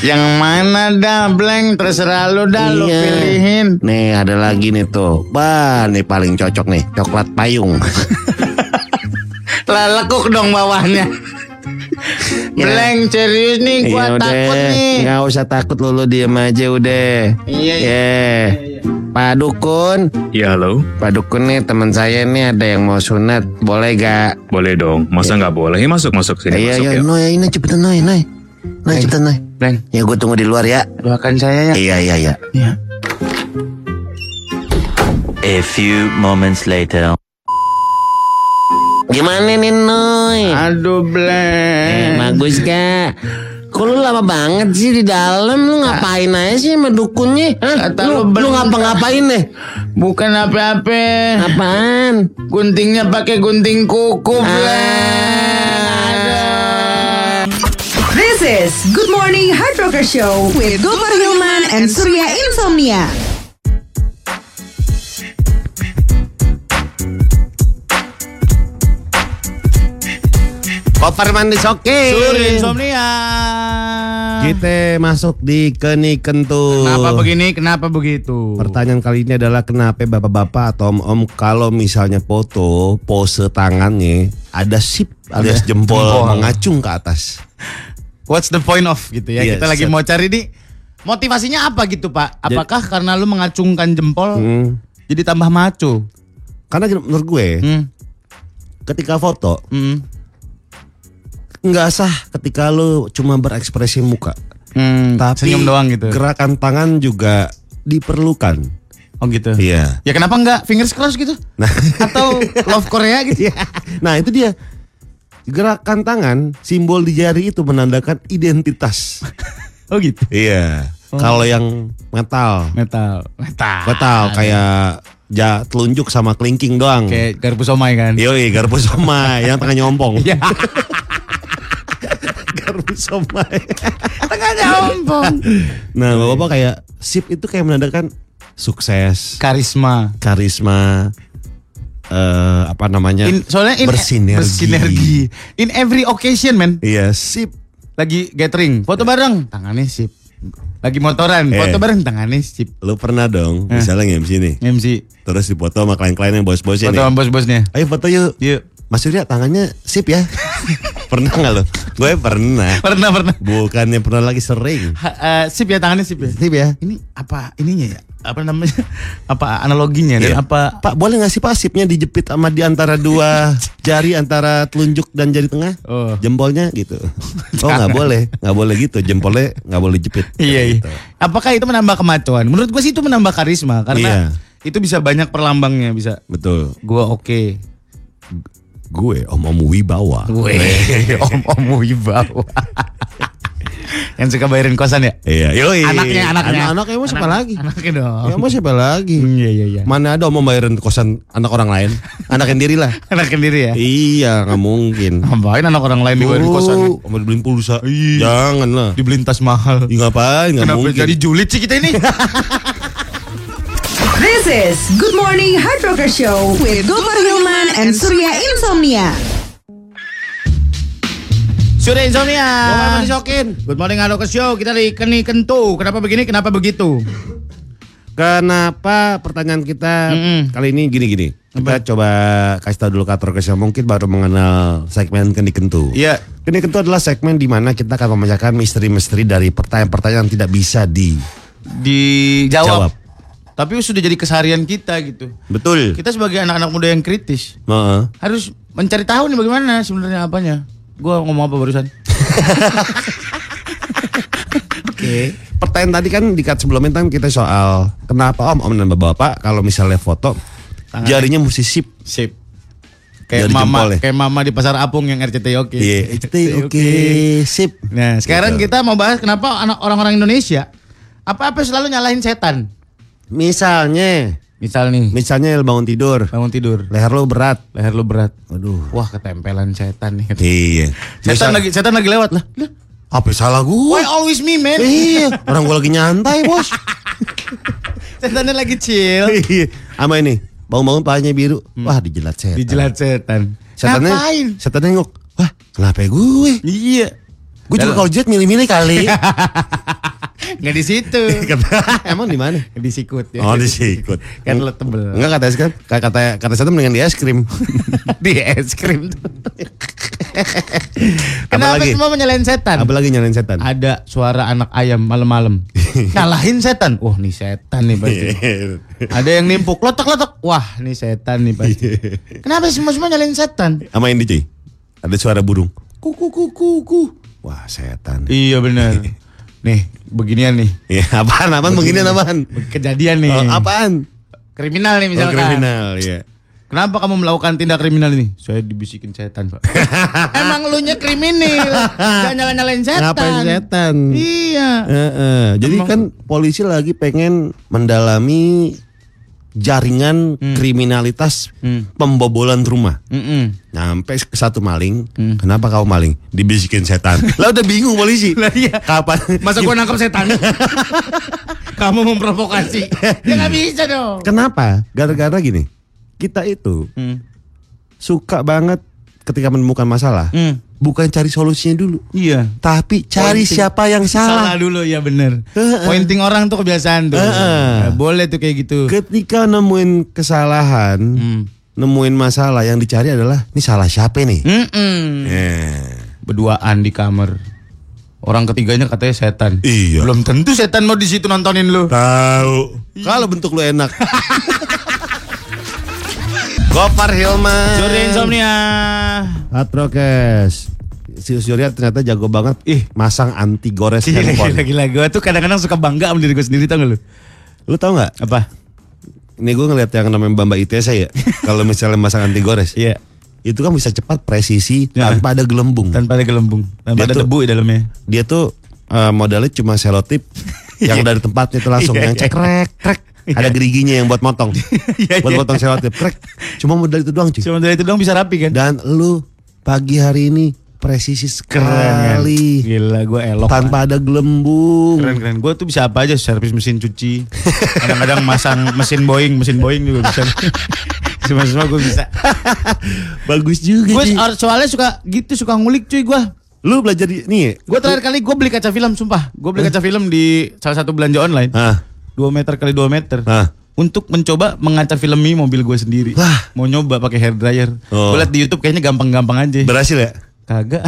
Yang mana dah bleng terserah lu dah lu Iya. pilihin. Nih ada lagi nih tuh. Wah nih paling cocok nih coklat payung. *laughs* Lah lekuk dong bawahnya. Bleng serius nih gua Iya takut nih. Nggak usah takut lo, lo diem aja udah. Iya, iya. Yeah. Pak Dukun, Ya halo, Pak Dukun nih teman saya nih ada yang mau sunat, boleh gak? boleh dong. Masa nggak boleh? Ya, masuk masuk sini Iya masuk iya, ya. Noy, ini cepetan Noy, Noy. Noy cepetan Noy. Bleng Ya gue tunggu di luar ya. doakan saya ya. Iya iya iya. Iya. A few moments later. Gimana nih Noy? Aduh Eh, bleng. bagus gak? Kok lu lama banget sih di dalam? Lu ngapain aja sih sama dukunnya? Hah? Kata Lu, lu ngapa-ngapain deh? Bukan apa-apa. Apaan? Guntingnya pakai gunting kuku, Ah. This is Good Morning Hard Rocker Show with Gopar Hilman and Surya Insomnia. Koper mandi oke. Suri insomnia. Kita masuk di Keni Kentu. Kenapa begini? Kenapa begitu? Pertanyaan kali ini adalah kenapa bapak-bapak atau om-om kalau misalnya foto pose tangannya ada sip alias jempol, jempol. mengacung ke atas. What's the point of gitu ya? Iya, Kita lagi mau cari nih motivasinya apa gitu, Pak? Apakah karena lu mengacungkan jempol Hmm. jadi tambah maco? Karena menurut gue Hmm. ketika foto Hmm. Nggak sah ketika lu cuma berekspresi muka. Hmm. Tapi senyum doang gitu. Gerakan tangan juga diperlukan. Oh gitu. Iya. Ya kenapa enggak fingers crossed gitu? Nah, *laughs* Atau love Korea gitu? Iya. nah itu dia. Gerakan tangan simbol di jari itu menandakan identitas. Oh gitu. iya. Kalau yang metal, Metal. Metal. metal kayak ja, telunjuk sama kelingking doang. Kayak garpu somai kan? Yoi, garpu somai yang tengah nyompong. *laughs* Iya. somai. Tengah nyompong. Nah, bapak-bapak kayak sip itu kayak menandakan sukses, Karisma. karisma. eh, apa namanya? In, soalnya in, bersinergi. bersinergi. In every occasion, man. Iya, sip. Lagi gathering, foto bareng, tangannya sip. Lagi motoran, Eh. foto bareng, tangannya sip. Lu pernah dong, Eh. misalnya nge-MC nih. MC, Terus difoto sama klien-klien yang bos-bosnya foto nih. sama bos-bosnya. Ayo foto yuk. Yuk. Mas Surya tangannya sip ya. *laughs* pernah nggak lo? Gue pernah. Pernah, pernah. Bukannya pernah lagi sering. Ha- eh, sip ya tangannya sip ya. Sip ya. Ini apa ininya ya? Apa namanya? Apa analoginya dan Iya. apa? Pak boleh nggak sih Pak sipnya dijepit sama di antara dua *laughs* jari antara telunjuk dan jari tengah? Oh. Jempolnya gitu. *laughs* Oh nggak boleh, nggak boleh gitu. Jempolnya nggak boleh jepit. Iya, iya. Gitu. Apakah itu menambah kemacuan? Menurut gue sih itu menambah karisma karena Iya. itu bisa banyak perlambangnya bisa. Betul. Gua oke. Gue om om wibawa. Gue *laughs* *laughs* om-om wibawa. Yang suka bayarin kosan ya? Iya. Yoi. Anaknya, anaknya. Anak, anaknya mau siapa Anak- lagi? Anaknya dong. Ya mau siapa lagi? *laughs* Iya, iya, iya. Mana ada om mau bayarin kosan anak orang lain? Anak sendiri lah. Anak sendiri ya? Iya, nggak mungkin. Ngapain anak orang lain dibayarin kosan? Oh, mau dibeliin pulsa. Jangan lah. Dibeliin tas mahal. Ya, ngapain? Nggak Kenapa mungkin. jadi julid sih kita ini? This is Good Morning Hard Rocker Show with Gopar Hilman and Surya Insomnia. Sudah insomnia. Gua disokin. Good morning halo ke show. Kita di keni kentu. Kenapa begini? Kenapa begitu? Kenapa pertanyaan kita Mm-mm. kali ini gini-gini? Kita coba kasih tahu dulu kator yang mungkin baru mengenal segmen Kendi Kentu. Iya. Kendi Kentu adalah segmen di mana kita akan memecahkan misteri-misteri dari pertanyaan-pertanyaan yang tidak bisa di Dijawab. Jawab. Tapi sudah jadi keseharian kita gitu. Betul. Kita sebagai anak-anak muda yang kritis Heeh. harus mencari tahu nih bagaimana sebenarnya apanya. Gua ngomong apa barusan? *laughs* Oke. Pertanyaan tadi kan di cut sebelumnya kan kita soal kenapa om om dan bapak kalau misalnya foto Tangan. jarinya mesti sip. Sip. Kayak Dari mama, jempol ya? kayak mama di pasar apung yang RCTI oke. Iya, itu oke, sip. Nah, sekarang Gitu. kita mau bahas kenapa anak orang-orang Indonesia apa-apa selalu nyalahin setan. Misalnya, Misal nih, misalnya lu bangun tidur, bangun tidur, leher lu berat. leher lu berat. Waduh. Wah, ketempelan setan nih. Iya. Setan Misal- lagi setan lagi lewat lah. Lah, Apa salah Why gua? always me, man? Iya, orang gua lagi nyantai, Bos. *laughs* Setannya lagi chill. Iya. Sama ini, bangun-bangun palanya biru. Wah, dijelat setan. Dijelat setan. Setannya, Ngapain? setannya nengok. Wah, kenapa gue? Iya. Gue juga kalau jet milih-milih kali. *laughs* Nggak di situ. *laughs* Emang di mana? di sikut ya. Oh, di sikut. Kan lo tebel. Enggak kata kan kata kata kata setan mendingan di es krim. *laughs* di es krim. Apa *laughs* Kenapa lagi? semua menyalahin setan? Apalagi nyalain setan. Ada suara anak ayam malam-malam. Nyalahin setan. Wah, nih setan nih pasti. Ada yang nimpuk lotok-lotok. Wah, nih setan nih pasti. Kenapa semua semua nyalahin setan? Sama ini cuy. Ada suara burung. Kuku kuku kuku. Wah, setan. Iya benar. Nih, beginian nih. Iya, *laughs* apaan apaan begini apaan? Kejadian nih. Oh, apaan? Kriminal nih Oh, misalkan. kriminal, iya. Kenapa kamu melakukan tindak kriminal ini? Saya dibisikin setan, Pak. *laughs* Emang lu nya kriminal. Gak nyala-nyalain setan. Ngapain setan? Iya. Heeh. Jadi Emang- kan polisi lagi pengen mendalami jaringan kriminalitas Hmm. pembobolan rumah. Mm-mm. Nyampe ke satu maling, Hmm. kenapa kau maling? Dibisikin setan. *laughs* Lah udah bingung polisi. Lah iya. Kapan? Masa gua nangkep setan? *laughs* Kamu memprovokasi. Ya nggak bisa dong. Kenapa? Gara-gara gini. Kita itu Hmm. suka banget ketika menemukan masalah, Hmm. Bukan cari solusinya dulu, Iya. tapi cari Pointing. siapa yang Salah salah. dulu ya bener. Heeh. Pointing orang tuh kebiasaan tuh. Nggak boleh tuh kayak gitu. Ketika nemuin kesalahan, Hmm. nemuin masalah yang dicari adalah ini salah siapa nih? Mm-mm. Eh, Berduaan di kamar. Orang ketiganya katanya setan. Iya. Belum tentu setan mau di situ nontonin lu. Tahu. Kalau bentuk lu enak. *laughs* Gopar Hilman. Surya insomnia. Hard Rockers. Si Surya ternyata jago banget ih masang anti gores Gila, handphone. gila, gila. Gue tuh kadang-kadang suka bangga sama diri gue sendiri tau gak lu? Lu tahu nggak? Apa? Ini gue ngeliat yang namanya Bamba ITS ya. *laughs* Kalau misalnya masang anti gores, Iya. itu kan bisa cepat presisi Ya. tanpa ada gelembung. Tanpa ada gelembung. Tanpa Dia ada tuh- debu di dalamnya. Dia tuh eh, modalnya cuma selotip *laughs* yang dari tempatnya itu langsung Iya, yang iya. cekrek krek. Ada geriginya yang buat motong. *laughs* Iya, buat iya. potong selotip krek. Cuma modal itu doang cuy. Cuma dari itu doang bisa rapi kan? Dan lu pagi hari ini presisi Keren kan? sekali. Gila gue elok. Tanpa ada gelembung. Keren keren. Gue tuh bisa apa aja servis mesin cuci. *laughs* Kadang-kadang masang mesin Boeing, mesin Boeing juga bisa. Cuma *laughs* semua gue bisa. Bagus juga Gue soalnya suka gitu suka ngulik cuy gue. Lu belajar di nih. Gue terakhir kali gue beli kaca film sumpah. Gue beli kaca film di salah satu belanja online. Ah, 2 meter kali 2 meter. ah. Untuk mencoba mengaca filmi mobil gue sendiri. Wah. Mau nyoba pakai hair dryer. Oh. Gue liat di YouTube kayaknya gampang-gampang aja. Berhasil ya? Kagak.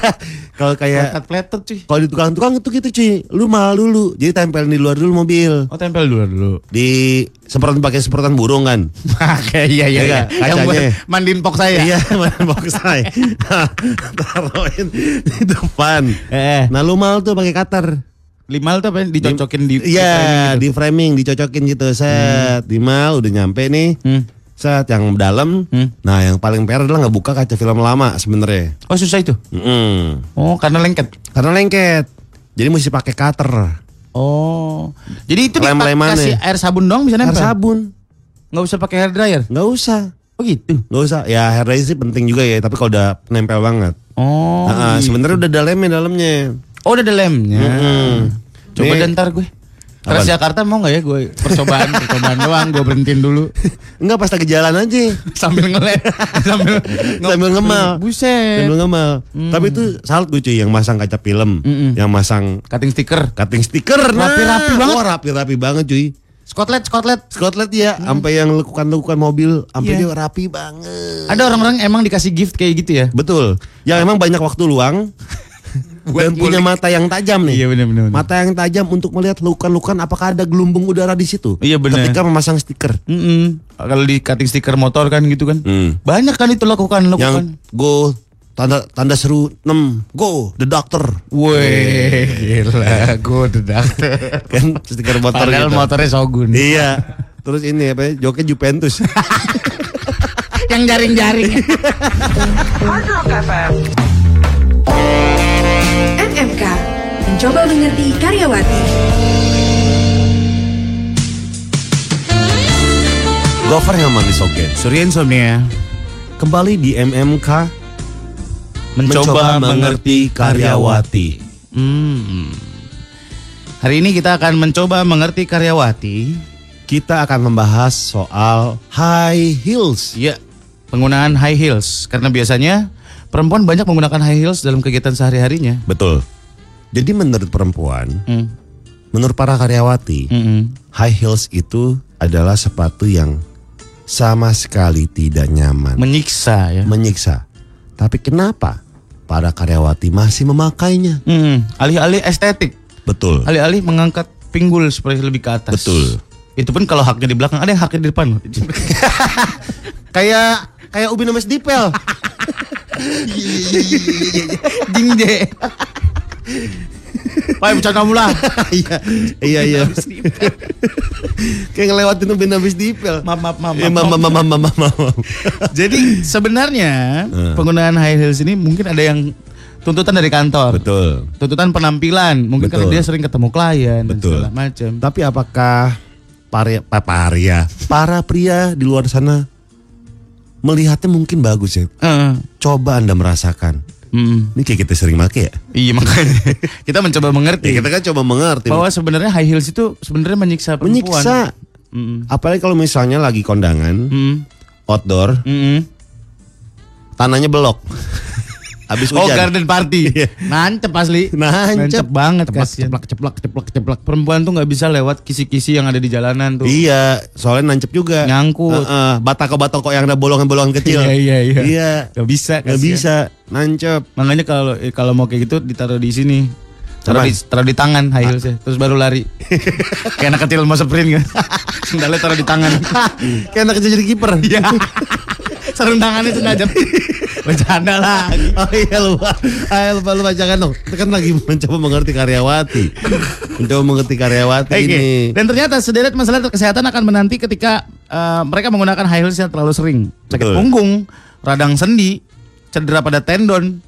*laughs* Kalau kayak Pletet-pletet cuy. kalau di tukang-tukang itu gitu cuy, lu mahal dulu. Jadi tempelin di luar dulu mobil. Oh tempel dulu dulu. Di semprotan pakai semprotan burung kan. Pakai iya iya. Iya, iya. Yang buat mandiin pok saya. Iya, mana box saya. *laughs* Taruhin di depan. Eh. Nah, lu mahal tuh pakai cutter. Limal tuh apa? Dicocokin di. di Iya, framing gitu. di framing, dicocokin gitu. Set, di mal udah nyampe nih. Hmm. Set yang dalam. Hmm. Nah, yang paling PR adalah nggak buka kaca film lama sebenarnya. Oh susah itu. Mm-mm. Oh karena lengket. Karena lengket. Jadi mesti pakai cutter. Oh. Jadi itu Lem-lemannya. kasih air sabun dong bisa Air nempel. sabun. Nggak usah pakai hair dryer. Nggak usah. Oh gitu. Nggak usah. Ya hair dryer sih penting juga ya. Tapi kalau udah nempel banget. Oh. Nah, gitu. sebenarnya udah dalamnya dalamnya. Oh udah ada lemnya. Mm-mm. Coba dan ntar gue. Transjakarta mau nggak ya gue percobaan *laughs* percobaan doang gue berhentiin dulu Enggak pas lagi jalan aja. *laughs* sambil ngelem *laughs* sambil Sambil ngemal. Buset. Sambil ngemal. Tapi itu salut gue cuy yang masang kaca film, Mm-mm. yang masang Cutting stiker. cutting stiker. Rapi-rapi banget. Wah, rapi-rapi banget cuy. Skotlet skotlet. Scotland ya, sampai yang lekukan-lekukan mobil, sampai Iya. dia rapi banget. Ada orang-orang emang dikasih gift kayak gitu ya? Betul. Yang emang banyak waktu luang dan punya mata yang tajam nih. Iya benar-benar. Mata yang tajam untuk melihat lukan-lukan apakah ada gelumbung udara di situ. Iya, benar. Ketika memasang stiker. Mm-mm. Kalau di cutting stiker motor kan gitu kan. Hmm. Banyak kan itu lakukan Yang lakukan. go tanda tanda seru 6 go the doctor Weh, gila, gue dedak. *laughs* kan stiker motor Padahal gitu. motornya Shogun. Iya. Terus ini apa ya? Joknya Juventus. *laughs* Yang jaring-jaring. *laughs* mencoba mengerti karyawati. Gopher Hilman di Soget. Surya Insomnia Kembali di MMK mencoba, mengerti karyawati. Hmm. Hari ini kita akan mencoba mengerti karyawati. Kita akan membahas soal high heels. Ya, penggunaan high heels karena biasanya perempuan banyak menggunakan high heels dalam kegiatan sehari-harinya. Betul. Jadi menurut perempuan, Hmm. menurut para karyawati, Mm-mm. high heels itu adalah sepatu yang sama sekali tidak nyaman, Menyiksa ya. menyiksa. Tapi kenapa para karyawati masih memakainya? Hmm, Alih-alih estetik, Betul. alih-alih mengangkat pinggul supaya lebih ke atas. Betul. Itu pun kalau haknya di belakang, ada yang haknya di depan. *laughs* Kayak kayak ubi nemes dipel. *laughs* Jingje. Pak, bercanda kamu lah. *laughs* Iya, iya, iya. *laughs* Kayak ngelewatin ubi nemes dipel. Maaf, maaf, maaf. Eh, maaf, maaf. mama, mama, mama. *laughs* Jadi sebenarnya Eh. penggunaan high heels ini mungkin ada yang tuntutan dari kantor. Betul. Tuntutan penampilan, mungkin Betul. karena dia sering ketemu klien dan Betul. segala macam. Tapi apakah para pa- paria, para pria di luar sana melihatnya mungkin bagus ya? Heeh. Coba Anda merasakan. Mm. Ini kayak kita sering make ya? Iya makanya *laughs* kita mencoba mengerti Ya kita kan coba mengerti. bahwa sebenarnya high heels itu sebenarnya menyiksa perempuan. menyiksa. Mm. Apalagi kalau misalnya lagi kondangan, Mm. outdoor, Mm-mm. tanahnya belok. Habis Oh hujan. garden party. *laughs* Iya. Nancep asli. Nancep. banget Ceplak, kasihan. ceplak, ceplak, ceplak, ceplak. Perempuan tuh nggak bisa lewat kisi-kisi yang ada di jalanan tuh. Iya, soalnya nancep juga. Nyangkut. Heeh, batako-batako yang ada bolongan-bolongan *laughs* kecil. Iya iya iya. Iya. Gak bisa. Gak kasihan. bisa nancep. Makanya kalau eh, kalau mau kayak gitu ditaruh di sini. Taruh di, taruh di tangan high heelsnya, terus baru lari. *laughs* Kayak anak kecil mau sprint kan. Sendalnya taruh di tangan. Kayak anak kecil jadi kiper. Iya. Sarung tangannya sengaja. Bercanda lagi. Oh iya lupa. Ayo lupa lupa jangan dong. Kita kan lagi mencoba mengerti karyawati. mencoba mengerti karyawati Oke. ini. Dan ternyata sederet masalah kesehatan akan menanti ketika eh, mereka menggunakan high heels yang terlalu sering. Sakit Betul. punggung, radang sendi, cedera pada tendon.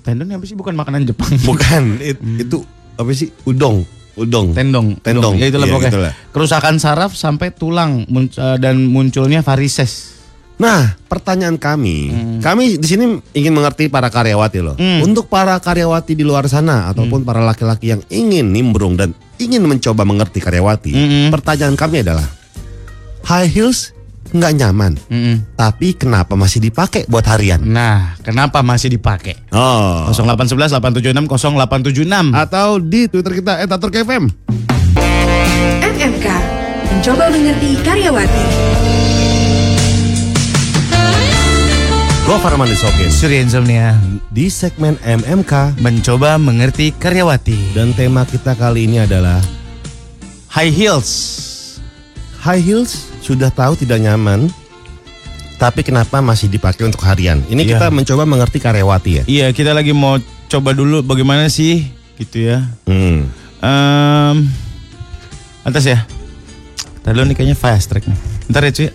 Tendon apa sih bukan makanan Jepang. Bukan *laughs* it- itu apa sih? Udong. Udong. Tendong, Tendong. Ya itulah Iya, pokoknya. itulah. Kerusakan saraf sampai tulang mun- eh, dan munculnya varises. Nah, pertanyaan kami, kami di sini ingin mengerti para karyawati loh. Hmm. Untuk para karyawati di luar sana ataupun para laki-laki yang ingin nimbrung dan ingin mencoba mengerti karyawati, Hmm. pertanyaan kami adalah high heels nggak nyaman. Mm-mm. Tapi kenapa masih dipakai buat harian? Nah, kenapa masih dipakai? Oh. 0811 876 0876. Atau di Twitter kita @aturkfm. MMK Mencoba mengerti karyawati Gue Farman Disokin. Surya Insomnia Di segmen MMK mencoba mengerti karyawati. dan tema kita kali ini adalah High heels. high heels sudah tahu tidak nyaman tapi kenapa masih dipakai untuk harian? Ini Iya. kita mencoba mengerti karyawati ya. Iya, kita lagi mau coba dulu bagaimana sih gitu ya. Hmm. Em, atas ya. Ntar dulu nih kayaknya fast track nih. Bentar ya cuy.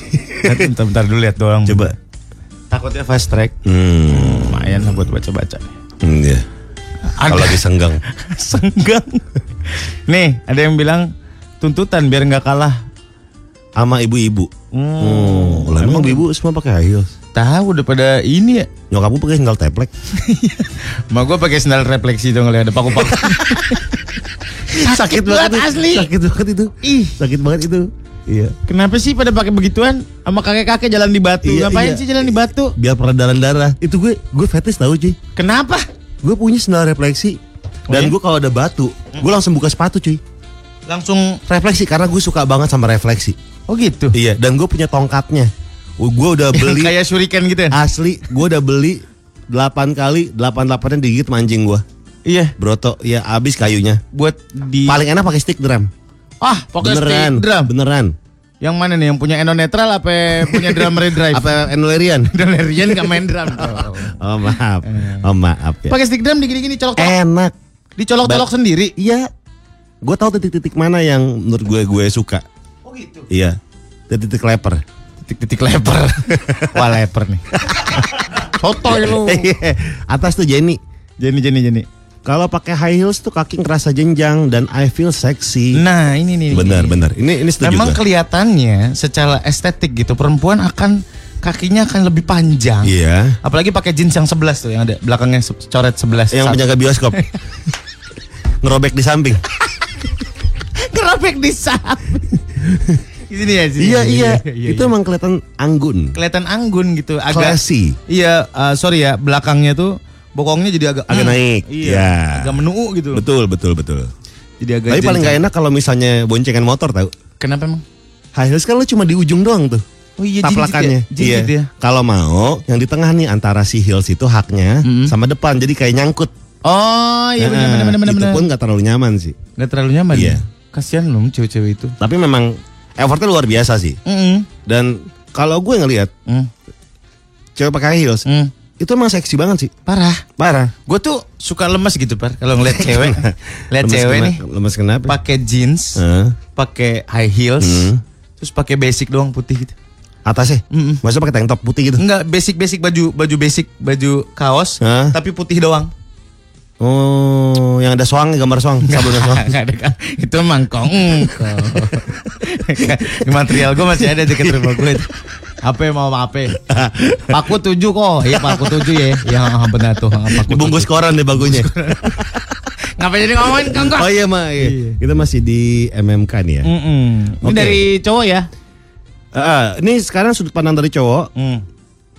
*laughs* Nanti bentar, bentar dulu lihat doang. Coba. Takutnya fast track. Hmm. Lumayan lah buat baca-baca. Hmm, iya. Kalau lagi senggang. *laughs* senggang. Nih, ada yang bilang tuntutan biar nggak kalah. Sama ibu-ibu. Hmm. Oh, lah emang ibu semua pakai high heels. Tahu udah pada ini ya. Nyokapmu pakai sandal teplek. *laughs* Ma gue pakai sandal refleksi dong ngeliat ada paku-paku. *laughs* sakit banget itu. asli. Sakit banget itu. Ih, Sakit banget itu. Iya. kenapa sih pada pakai begituan? Sama kakek-kakek jalan di batu. Iya, Ngapain iya. sih jalan di batu? Biar peredaran darah. Itu gue gue fetish tahu cuy. Kenapa? Gue punya sandal refleksi. Oh, Dan iya? gue kalau ada batu, gue langsung buka sepatu cuy. Langsung Refleksi karena gue suka banget sama refleksi. Oh gitu. Iya, dan gue punya tongkatnya. Gue udah *laughs* beli kayak shuriken gitu ya? asli, gue udah beli 8 kali, 8 8 digigit mancing gue. Iya, Broto, ya abis kayunya. buat di Paling enak pakai stick drum. Ah, pakai beneran, stick drum. beneran. Yang mana nih? Yang punya endo netral apa punya drummer drive? *laughs* Apa enolerian? Dolerian *laughs* nggak main drum. tuh. *laughs* Oh maaf, oh maaf ya. Pakai stick drum digini-gini colok-colok. Enak. Dicolok-colok sendiri. Iya, gue tahu titik-titik mana yang menurut gue gue suka. Oh gitu. Iya, titik-titik leper. Titik-titik leper. Wah, leper nih. Sotoy lu. Iya, Atas tuh Jenny. Jenny Jenny Jenny. Kalau pakai high heels tuh kaki ngerasa jenjang dan I feel sexy. Nah, ini nih. benar, ini. benar. Ini ini setuju Memang kelihatannya secara estetik gitu perempuan akan kakinya akan lebih panjang. Iya. Apalagi pakai jeans yang 11 tuh yang ada belakangnya coret 11. Yang Satu. penjaga bioskop. *laughs* Ngerobek di samping. Kerobek di samping. Di sini ya, sini. iya, iya. Itu emang kelihatan anggun. kelihatan anggun gitu, agak Classy. Iya, uh, sorry ya, belakangnya tuh bokongnya jadi agak Agak hmm, naik. Iya. Ya. Agak menuu gitu. Betul, betul, betul. Jadi agak Tapi paling jencang. gak enak kalau misalnya boncengan motor tahu. Kenapa emang? High heels kan lu cuma di ujung doang tuh. Oh iya, taplakannya. jinjit ya. Jinjit ya. Kalau mau yang di tengah nih antara si heels itu haknya Mm-mm. sama depan jadi kayak nyangkut. Oh iya benar Nah, benar benar Itu benar. pun gak terlalu nyaman sih. Nggak terlalu nyaman. Iya. ya? Kasihan loh cewek-cewek itu. Tapi memang effortnya luar biasa sih. Mm Dan kalau gue ngelihat Mm. cewek pakai heels Mm. Itu emang seksi banget sih. Parah. Parah. Gue tuh suka lemes gitu par kalau ngeliat *laughs* cewek, lihat cewek kena- nih Lemes kenapa? pakai jeans, Hah? pakai high heels, Hmm. terus pakai basic doang putih gitu. Atasnya? Mm-mm. Masa pakai tank top putih gitu? Enggak basic basic baju baju basic baju kaos, Hah? tapi putih doang. Oh, yang ada soang, gambar soang, sabun soang. Nggak ada kan? Itu mangkong. *laughs* Di material gue masih ada dekat rumah gue. Apa mau apa? Paku tujuh kok. Iya paku tujuh ya. Ya benar tuh. Paku Dibungkus tujuh. koran deh bagunya. *laughs* Ngapain jadi ngomongin kongkong? oh iya, Ma. Iya. Kita masih di MMK nih ya. Mm-mm. Ini Oke. dari cowok ya? Ah, ini sekarang sudut pandang dari cowok. Mm.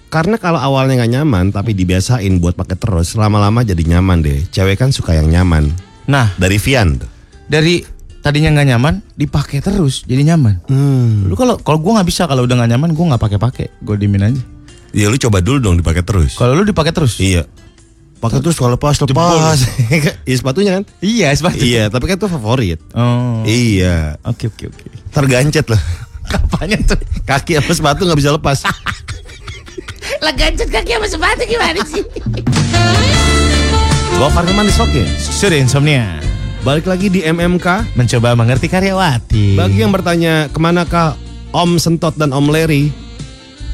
Karena kalau awalnya nggak nyaman, tapi dibiasain buat pakai terus, lama-lama jadi nyaman deh. Cewek kan suka yang nyaman. Nah, Dari Vian. dari tadinya nggak nyaman, dipakai terus jadi nyaman. Hmm. Lu kalau kalau gue nggak bisa kalau udah nggak nyaman gue nggak pakai pakai, gue dimin aja. Ya lu coba dulu dong dipakai terus. Kalau lu dipakai terus? Iya. Pakai terus kalau lepas lepas. *laughs* Iya sepatunya kan? Iya, sepatu. Iya, tapi kan itu favorit. Oh. Iya. Oke oke oke. Tergancet loh. *laughs* Kapannya tuh? Kaki apa sepatu nggak bisa lepas. *laughs* Lah gancet kaki sama sepatu gimana sih? Gua Farman Disoke. Sudah insomnia. Balik lagi di MMK. Mencoba mengerti karyawati. Bagi yang bertanya ke manakah Om Sentot dan Om Larry?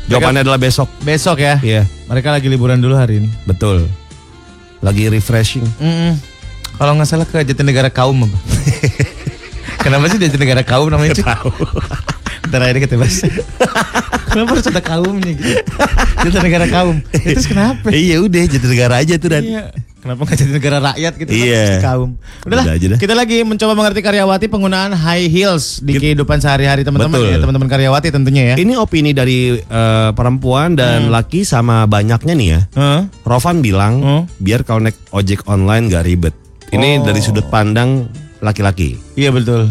Jawabannya adalah besok. besok ya. Iya, Mereka lagi liburan dulu hari ini. betul. Lagi refreshing. Mm-mm. Kalau nggak salah ke Jatinegara Kaum apa? *laughs* Kenapa sih Jatinegara Kaum namanya cuy? Tahu. *laughs* Ntar akhirnya kita bahas. kenapa harus ada kaumnya gitu? *laughs* Jatinegara Kaum. Itu kenapa? Iya udah jadi negara aja tuh dan. Iya. Kenapa nggak jadi negara rakyat gitu? Iya. Kan? Kaum. Udahlah, Udah aja dah. kita lagi mencoba mengerti karyawati penggunaan high heels di kehidupan sehari-hari teman-teman ya, teman-teman karyawati tentunya ya. Ini opini dari eh, perempuan dan laki sama banyaknya nih ya. Hah? Rovan bilang Hmm. biar kalau naik ojek online gak ribet. Ini Oh. dari sudut pandang laki-laki. Iya betul.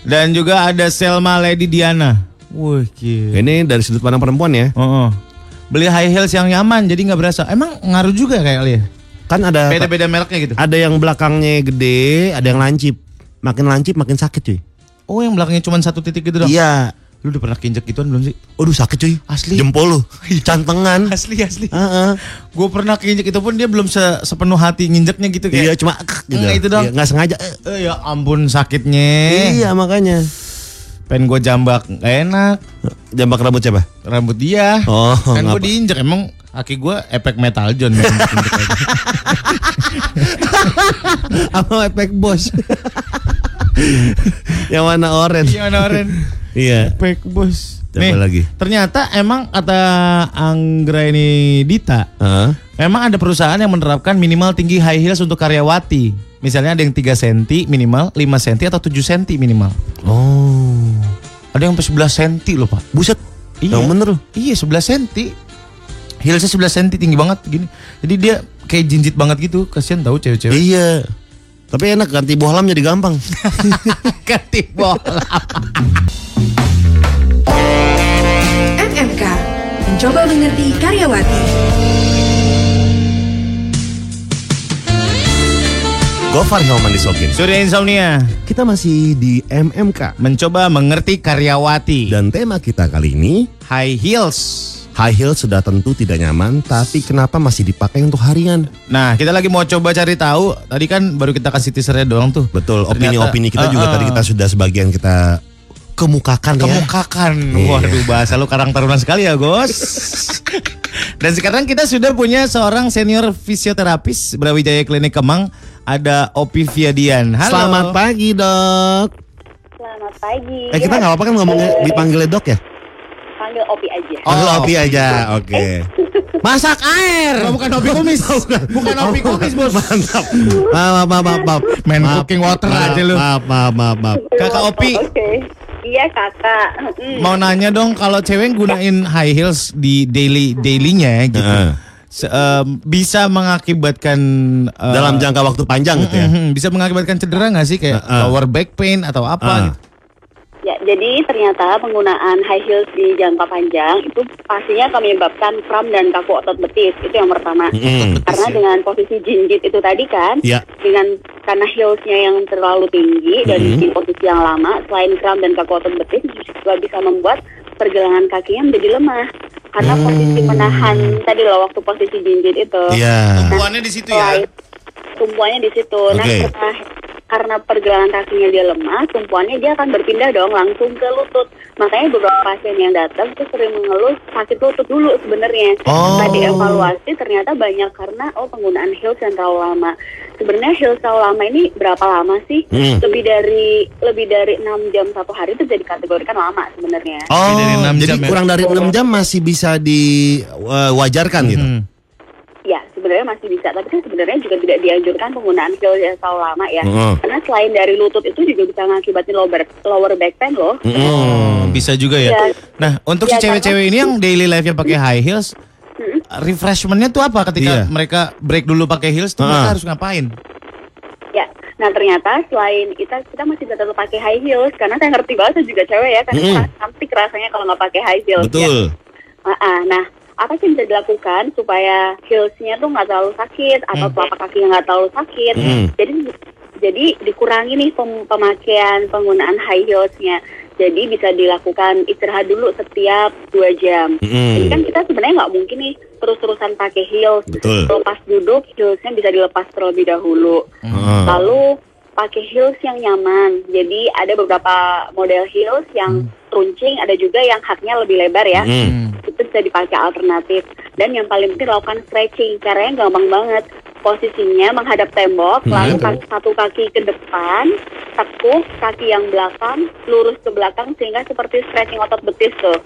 Dan juga ada Selma Lady Diana. Wih. Ini dari sudut pandang perempuan ya. Oh, oh. Beli high heels yang nyaman jadi nggak berasa. Emang ngaruh juga kayak ya? Kan ada Beda-beda mereknya gitu. ada yang belakangnya gede, ada yang lancip. Makin lancip makin sakit cuy. Oh, yang belakangnya cuma satu titik gitu dong. Iya. Lu udah pernah keinjek gituan belum sih? Aduh sakit cuy. Asli. Jempol lu. *laughs* Cantengan. Asli asli. Heeh. Gue pernah keinjek itu pun dia belum se- sepenuh hati nginjeknya gitu Iya kayak. cuma ek, gitu. Enggak, itu doang. Iya, nggak sengaja. eh. Ya ampun sakitnya. Iya makanya. Pengen gue jambak nggak enak. Jambak rambut siapa? Rambut dia. Oh, kan gue diinjek emang kaki gue efek metal John. Apa efek bos? yang *laughs* mana orange? Gimana Oren? Iya. Efek bos. Siapa lagi? Ternyata emang kata Anggra ini Dita, Heeh. memang ada perusahaan yang menerapkan minimal tinggi high heels untuk karyawati. Misalnya ada yang 3 cm minimal, 5 cm atau 7 cm minimal. Oh. Ada yang sampai 11 cm loh, Pak. Buset. Iya. Yang bener loh. Iya 11 cm. Heelsnya 11 cm tinggi banget gini. Jadi dia kayak jinjit banget gitu. Kasian tahu cewek-cewek. Iya. Tapi enak ganti bohlam jadi gampang. *laughs* Ganti bola. MMK Mencoba mengerti karyawati Gofar Hilman disokin. Surya Insomnia Kita masih di MMK. mencoba mengerti karyawati. Dan tema kita kali ini high heels. High heel sudah tentu tidak nyaman, tapi kenapa masih dipakai untuk harian? Nah, kita lagi mau coba cari tahu. Tadi kan baru kita kasih teasernya doang tuh. Betul, opini-opini kita juga Uh-uh. tadi kita sudah sebagian kita kemukakan ya. kemukakan. Iya. Waduh, bahasa lu karang taruna sekali ya, Gos. *laughs* Dan sekarang kita sudah punya seorang senior fisioterapis Brawijaya Klinik Kemang, ada Opi Viadian. Halo. Selamat pagi, Dok. Selamat pagi. Eh, kita nggak apa-apa kan ngomongnya dipanggilnya Dok ya? Panggil Opi aja. Panggil Opi aja. Oke. *laughs* Masak air. Oh, bukan Opi Kumis. bukan Opi Kumis, Bos. Mantap. Maaf, maaf, maaf, maaf. Main Maaf, cooking water maaf, aja lu. Maaf, maaf, maaf, maaf. Kakak Opi, Oke. Iya kakak. Mm. mau nanya dong kalau cewek gunain high heels di daily dailynya gitu. Heeh. se- em, bisa mengakibatkan eh, Dalam jangka waktu panjang gitu ya. bisa mengakibatkan cedera nggak sih kayak Heeh. lower back pain atau apa Ah. gitu? Ya, jadi ternyata penggunaan high heels di jangka panjang itu pastinya akan menyebabkan kram dan kaku otot betis. Itu yang pertama. Mm-mm. Karena dengan posisi jinjit itu tadi kan, Ya. dengan karena heelsnya yang terlalu tinggi dan Mhm. di posisi yang lama, selain kram dan kaku otot betis juga bisa membuat pergelangan kakinya menjadi lemah. Karena posisi menahan tadi loh waktu posisi jinjit itu. Iya. Tumpuannya di situ ya. Tumpuannya di situ. Nah, Oke. Karena, pergelangan kakinya dia lemah, tumpuannya dia akan berpindah dong langsung ke lutut. Makanya beberapa pasien yang datang tuh sering mengeluh sakit lutut dulu sebenarnya. Oh. Setelah dievaluasi ternyata banyak karena oh penggunaan heels yang terlalu lama. Sebenarnya heels terlalu lama ini berapa lama sih? Hmm. Lebih dari lebih dari 6 jam satu hari itu jadi kategorikan lama sebenarnya. Oh, dari enam jadi jam ya? kurang dari 6 jam masih bisa diwajarkan gitu. Mhm. Ya, sebenarnya masih bisa, tapi kan sebenarnya juga tidak dianjurkan penggunaan heels yang terlalu lama ya. Heeh. Karena selain dari lutut itu juga bisa mengakibatkan lower lower back pain loh. Oh, bisa juga ya. Ya. Nah, untuk Ya, si cewek-cewek ini yang daily life-nya pakai high heels, refreshmentnya tuh apa ketika Iya. mereka break dulu pakai heels tuh Ah. mereka harus ngapain? Ya, nah ternyata selain kita kita masih tetap pakai high heels karena saya ngerti banget saya juga cewek ya, kan Mm-mm. cantik rasanya kalau nggak pakai high heels. ya. Betul. Ah. nah, apa sih yang bisa dilakukan supaya heelsnya tuh nggak terlalu sakit atau Hmm. telapak kakinya nggak terlalu sakit? Hmm. Jadi jadi dikurangi nih pem- pemakaian penggunaan high heelsnya. Jadi bisa dilakukan istirahat dulu setiap dua jam. Mm-mm. Jadi kan kita sebenarnya nggak mungkin nih terus-terusan pakai heels. Betul. Lepas duduk, heelsnya bisa dilepas terlebih dahulu. Heeh. Lalu pakai heels yang nyaman. Jadi ada beberapa model heels yang runcing, ada juga yang haknya lebih lebar ya. Mm. Bisa dipakai alternatif. Dan yang paling penting lakukan stretching. Caranya gampang banget. Posisinya menghadap tembok, Hmm. lalu kaki- satu kaki ke depan, tekuk kaki yang belakang, lurus ke belakang sehingga seperti stretching otot betis tuh.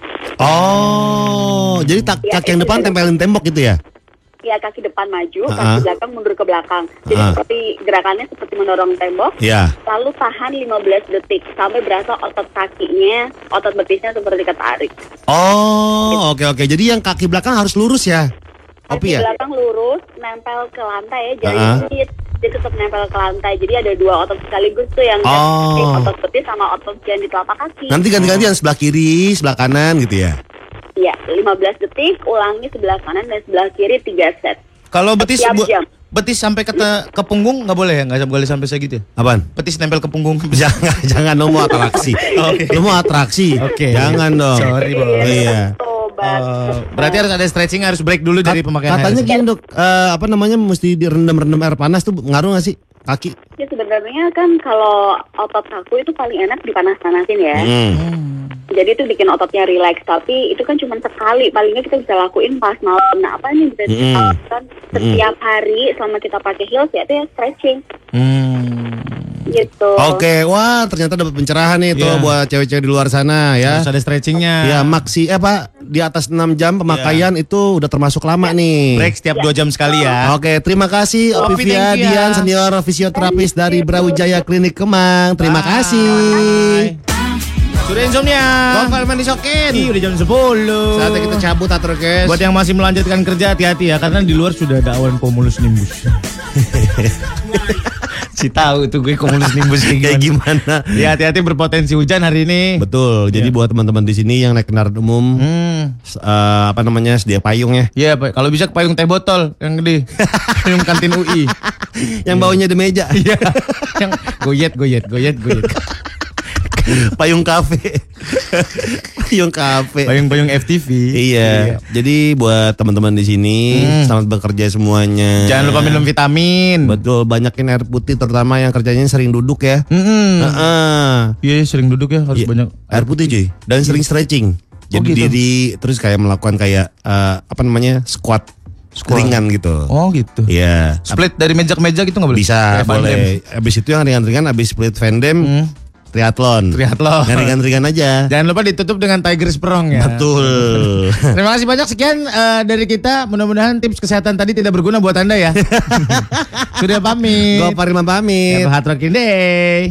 Oh, jadi tak, Ya, kaki yang depan tempelin tembok gitu ya? Ya kaki depan maju, Ah. kaki belakang mundur ke belakang. Jadi Ah. seperti gerakannya seperti mendorong tembok. Ya. Lalu tahan 15 detik sampai berasa otot kakinya, otot betisnya seperti ketarik. Oh, oke oke. Jadi yang kaki belakang harus lurus ya. Kaki Opi ya? belakang lurus, nempel ke lantai ya, Ah. dikit. Dia tetap nempel ke lantai. Jadi ada dua otot sekaligus tuh yang Oh. otot betis sama otot yang di telapak kaki. Nanti ganti-gantian sebelah kiri, sebelah kanan gitu ya. Iya, 15 detik, ulangi sebelah kanan dan sebelah kiri 3 set. Kalau betis bu- betis sampai ke, te- ke punggung nggak boleh ya? Nggak boleh sampai segitu ya? Apaan? Betis nempel ke punggung. *laughs* Jangan, jangan mau atraksi. *laughs* Lo mau atraksi. Oke. Jangan dong. Sorry, Bos. Iya. Oh, berarti harus ada stretching, harus break dulu dari pemakaian Katanya gini dok, eh, apa namanya mesti direndam-rendam air panas tuh ngaruh gak sih kaki? Ya sebenarnya kan kalau otot kaku itu paling enak dipanas-panasin ya. Hmm. Jadi itu bikin ototnya relax. Tapi itu kan cuma sekali. Palingnya kita bisa lakuin pas malam. Nah apa nih bisa kita Mm. lakukan setiap hari selama kita pakai heels ya itu ya stretching Hmm. gitu. Oke, wah ternyata dapat pencerahan nih tuh Iya. buat cewek-cewek di luar sana ya. Harus ada stretchingnya. Ya maksi eh Pak di atas 6 jam pemakaian itu udah termasuk lama nih. Break setiap dua jam sekali ya. Oke, terima kasih Opi, Opivia ya. Dian senior fisioterapis dari Brawijaya Klinik Kemang. Terima Bye. kasih. Sudah insomnia. Gofal Mandisokin. Ih, udah jam 10. Saatnya kita cabut atau guys. Buat yang masih melanjutkan kerja hati-hati ya karena di luar sudah ada awan cumulus nimbus. *laughs* si tahu tuh gue cumulus nimbus kayak gimana. gimana? Ya hati-hati berpotensi hujan hari ini. Betul. Jadi buat teman-teman di sini yang naik kendaraan umum Hmm. eh, apa namanya sedia payung ya. Iya. Kalau bisa payung teh botol yang gede. payung kantin UI. *laughs* Yang baunya di meja. Iya. yang goyet, goyet, goyet, goyet. Payung kafe. payung kafe. Payung-payung FTV. Iya. Jadi buat teman-teman di sini Hmm. selamat bekerja semuanya. Jangan lupa minum vitamin. Betul, banyakin air putih terutama yang kerjanya sering duduk ya. Mm-mm. Heeh. Iya, sering duduk ya, harus Iya, banyak. air putih cuy dan sering stretching. Oh, Jadi gitu. diri terus kayak melakukan kayak eh, apa namanya squat, ringan gitu. Oh, gitu. Iya. Split dari meja ke meja gitu nggak boleh? Bisa Kayak boleh. Abis itu yang ringan-ringan abis split Van Damme, Hmm. Triathlon. Triathlon. Yang ringan-ringan aja. Jangan lupa ditutup dengan Tiger Sprong ya. Betul. *laughs* Terima kasih banyak sekian eh, dari kita. Mudah-mudahan tips kesehatan tadi tidak berguna buat Anda ya. *laughs* Sudah pamit. Go Parima pamit. Have a hard rocking day.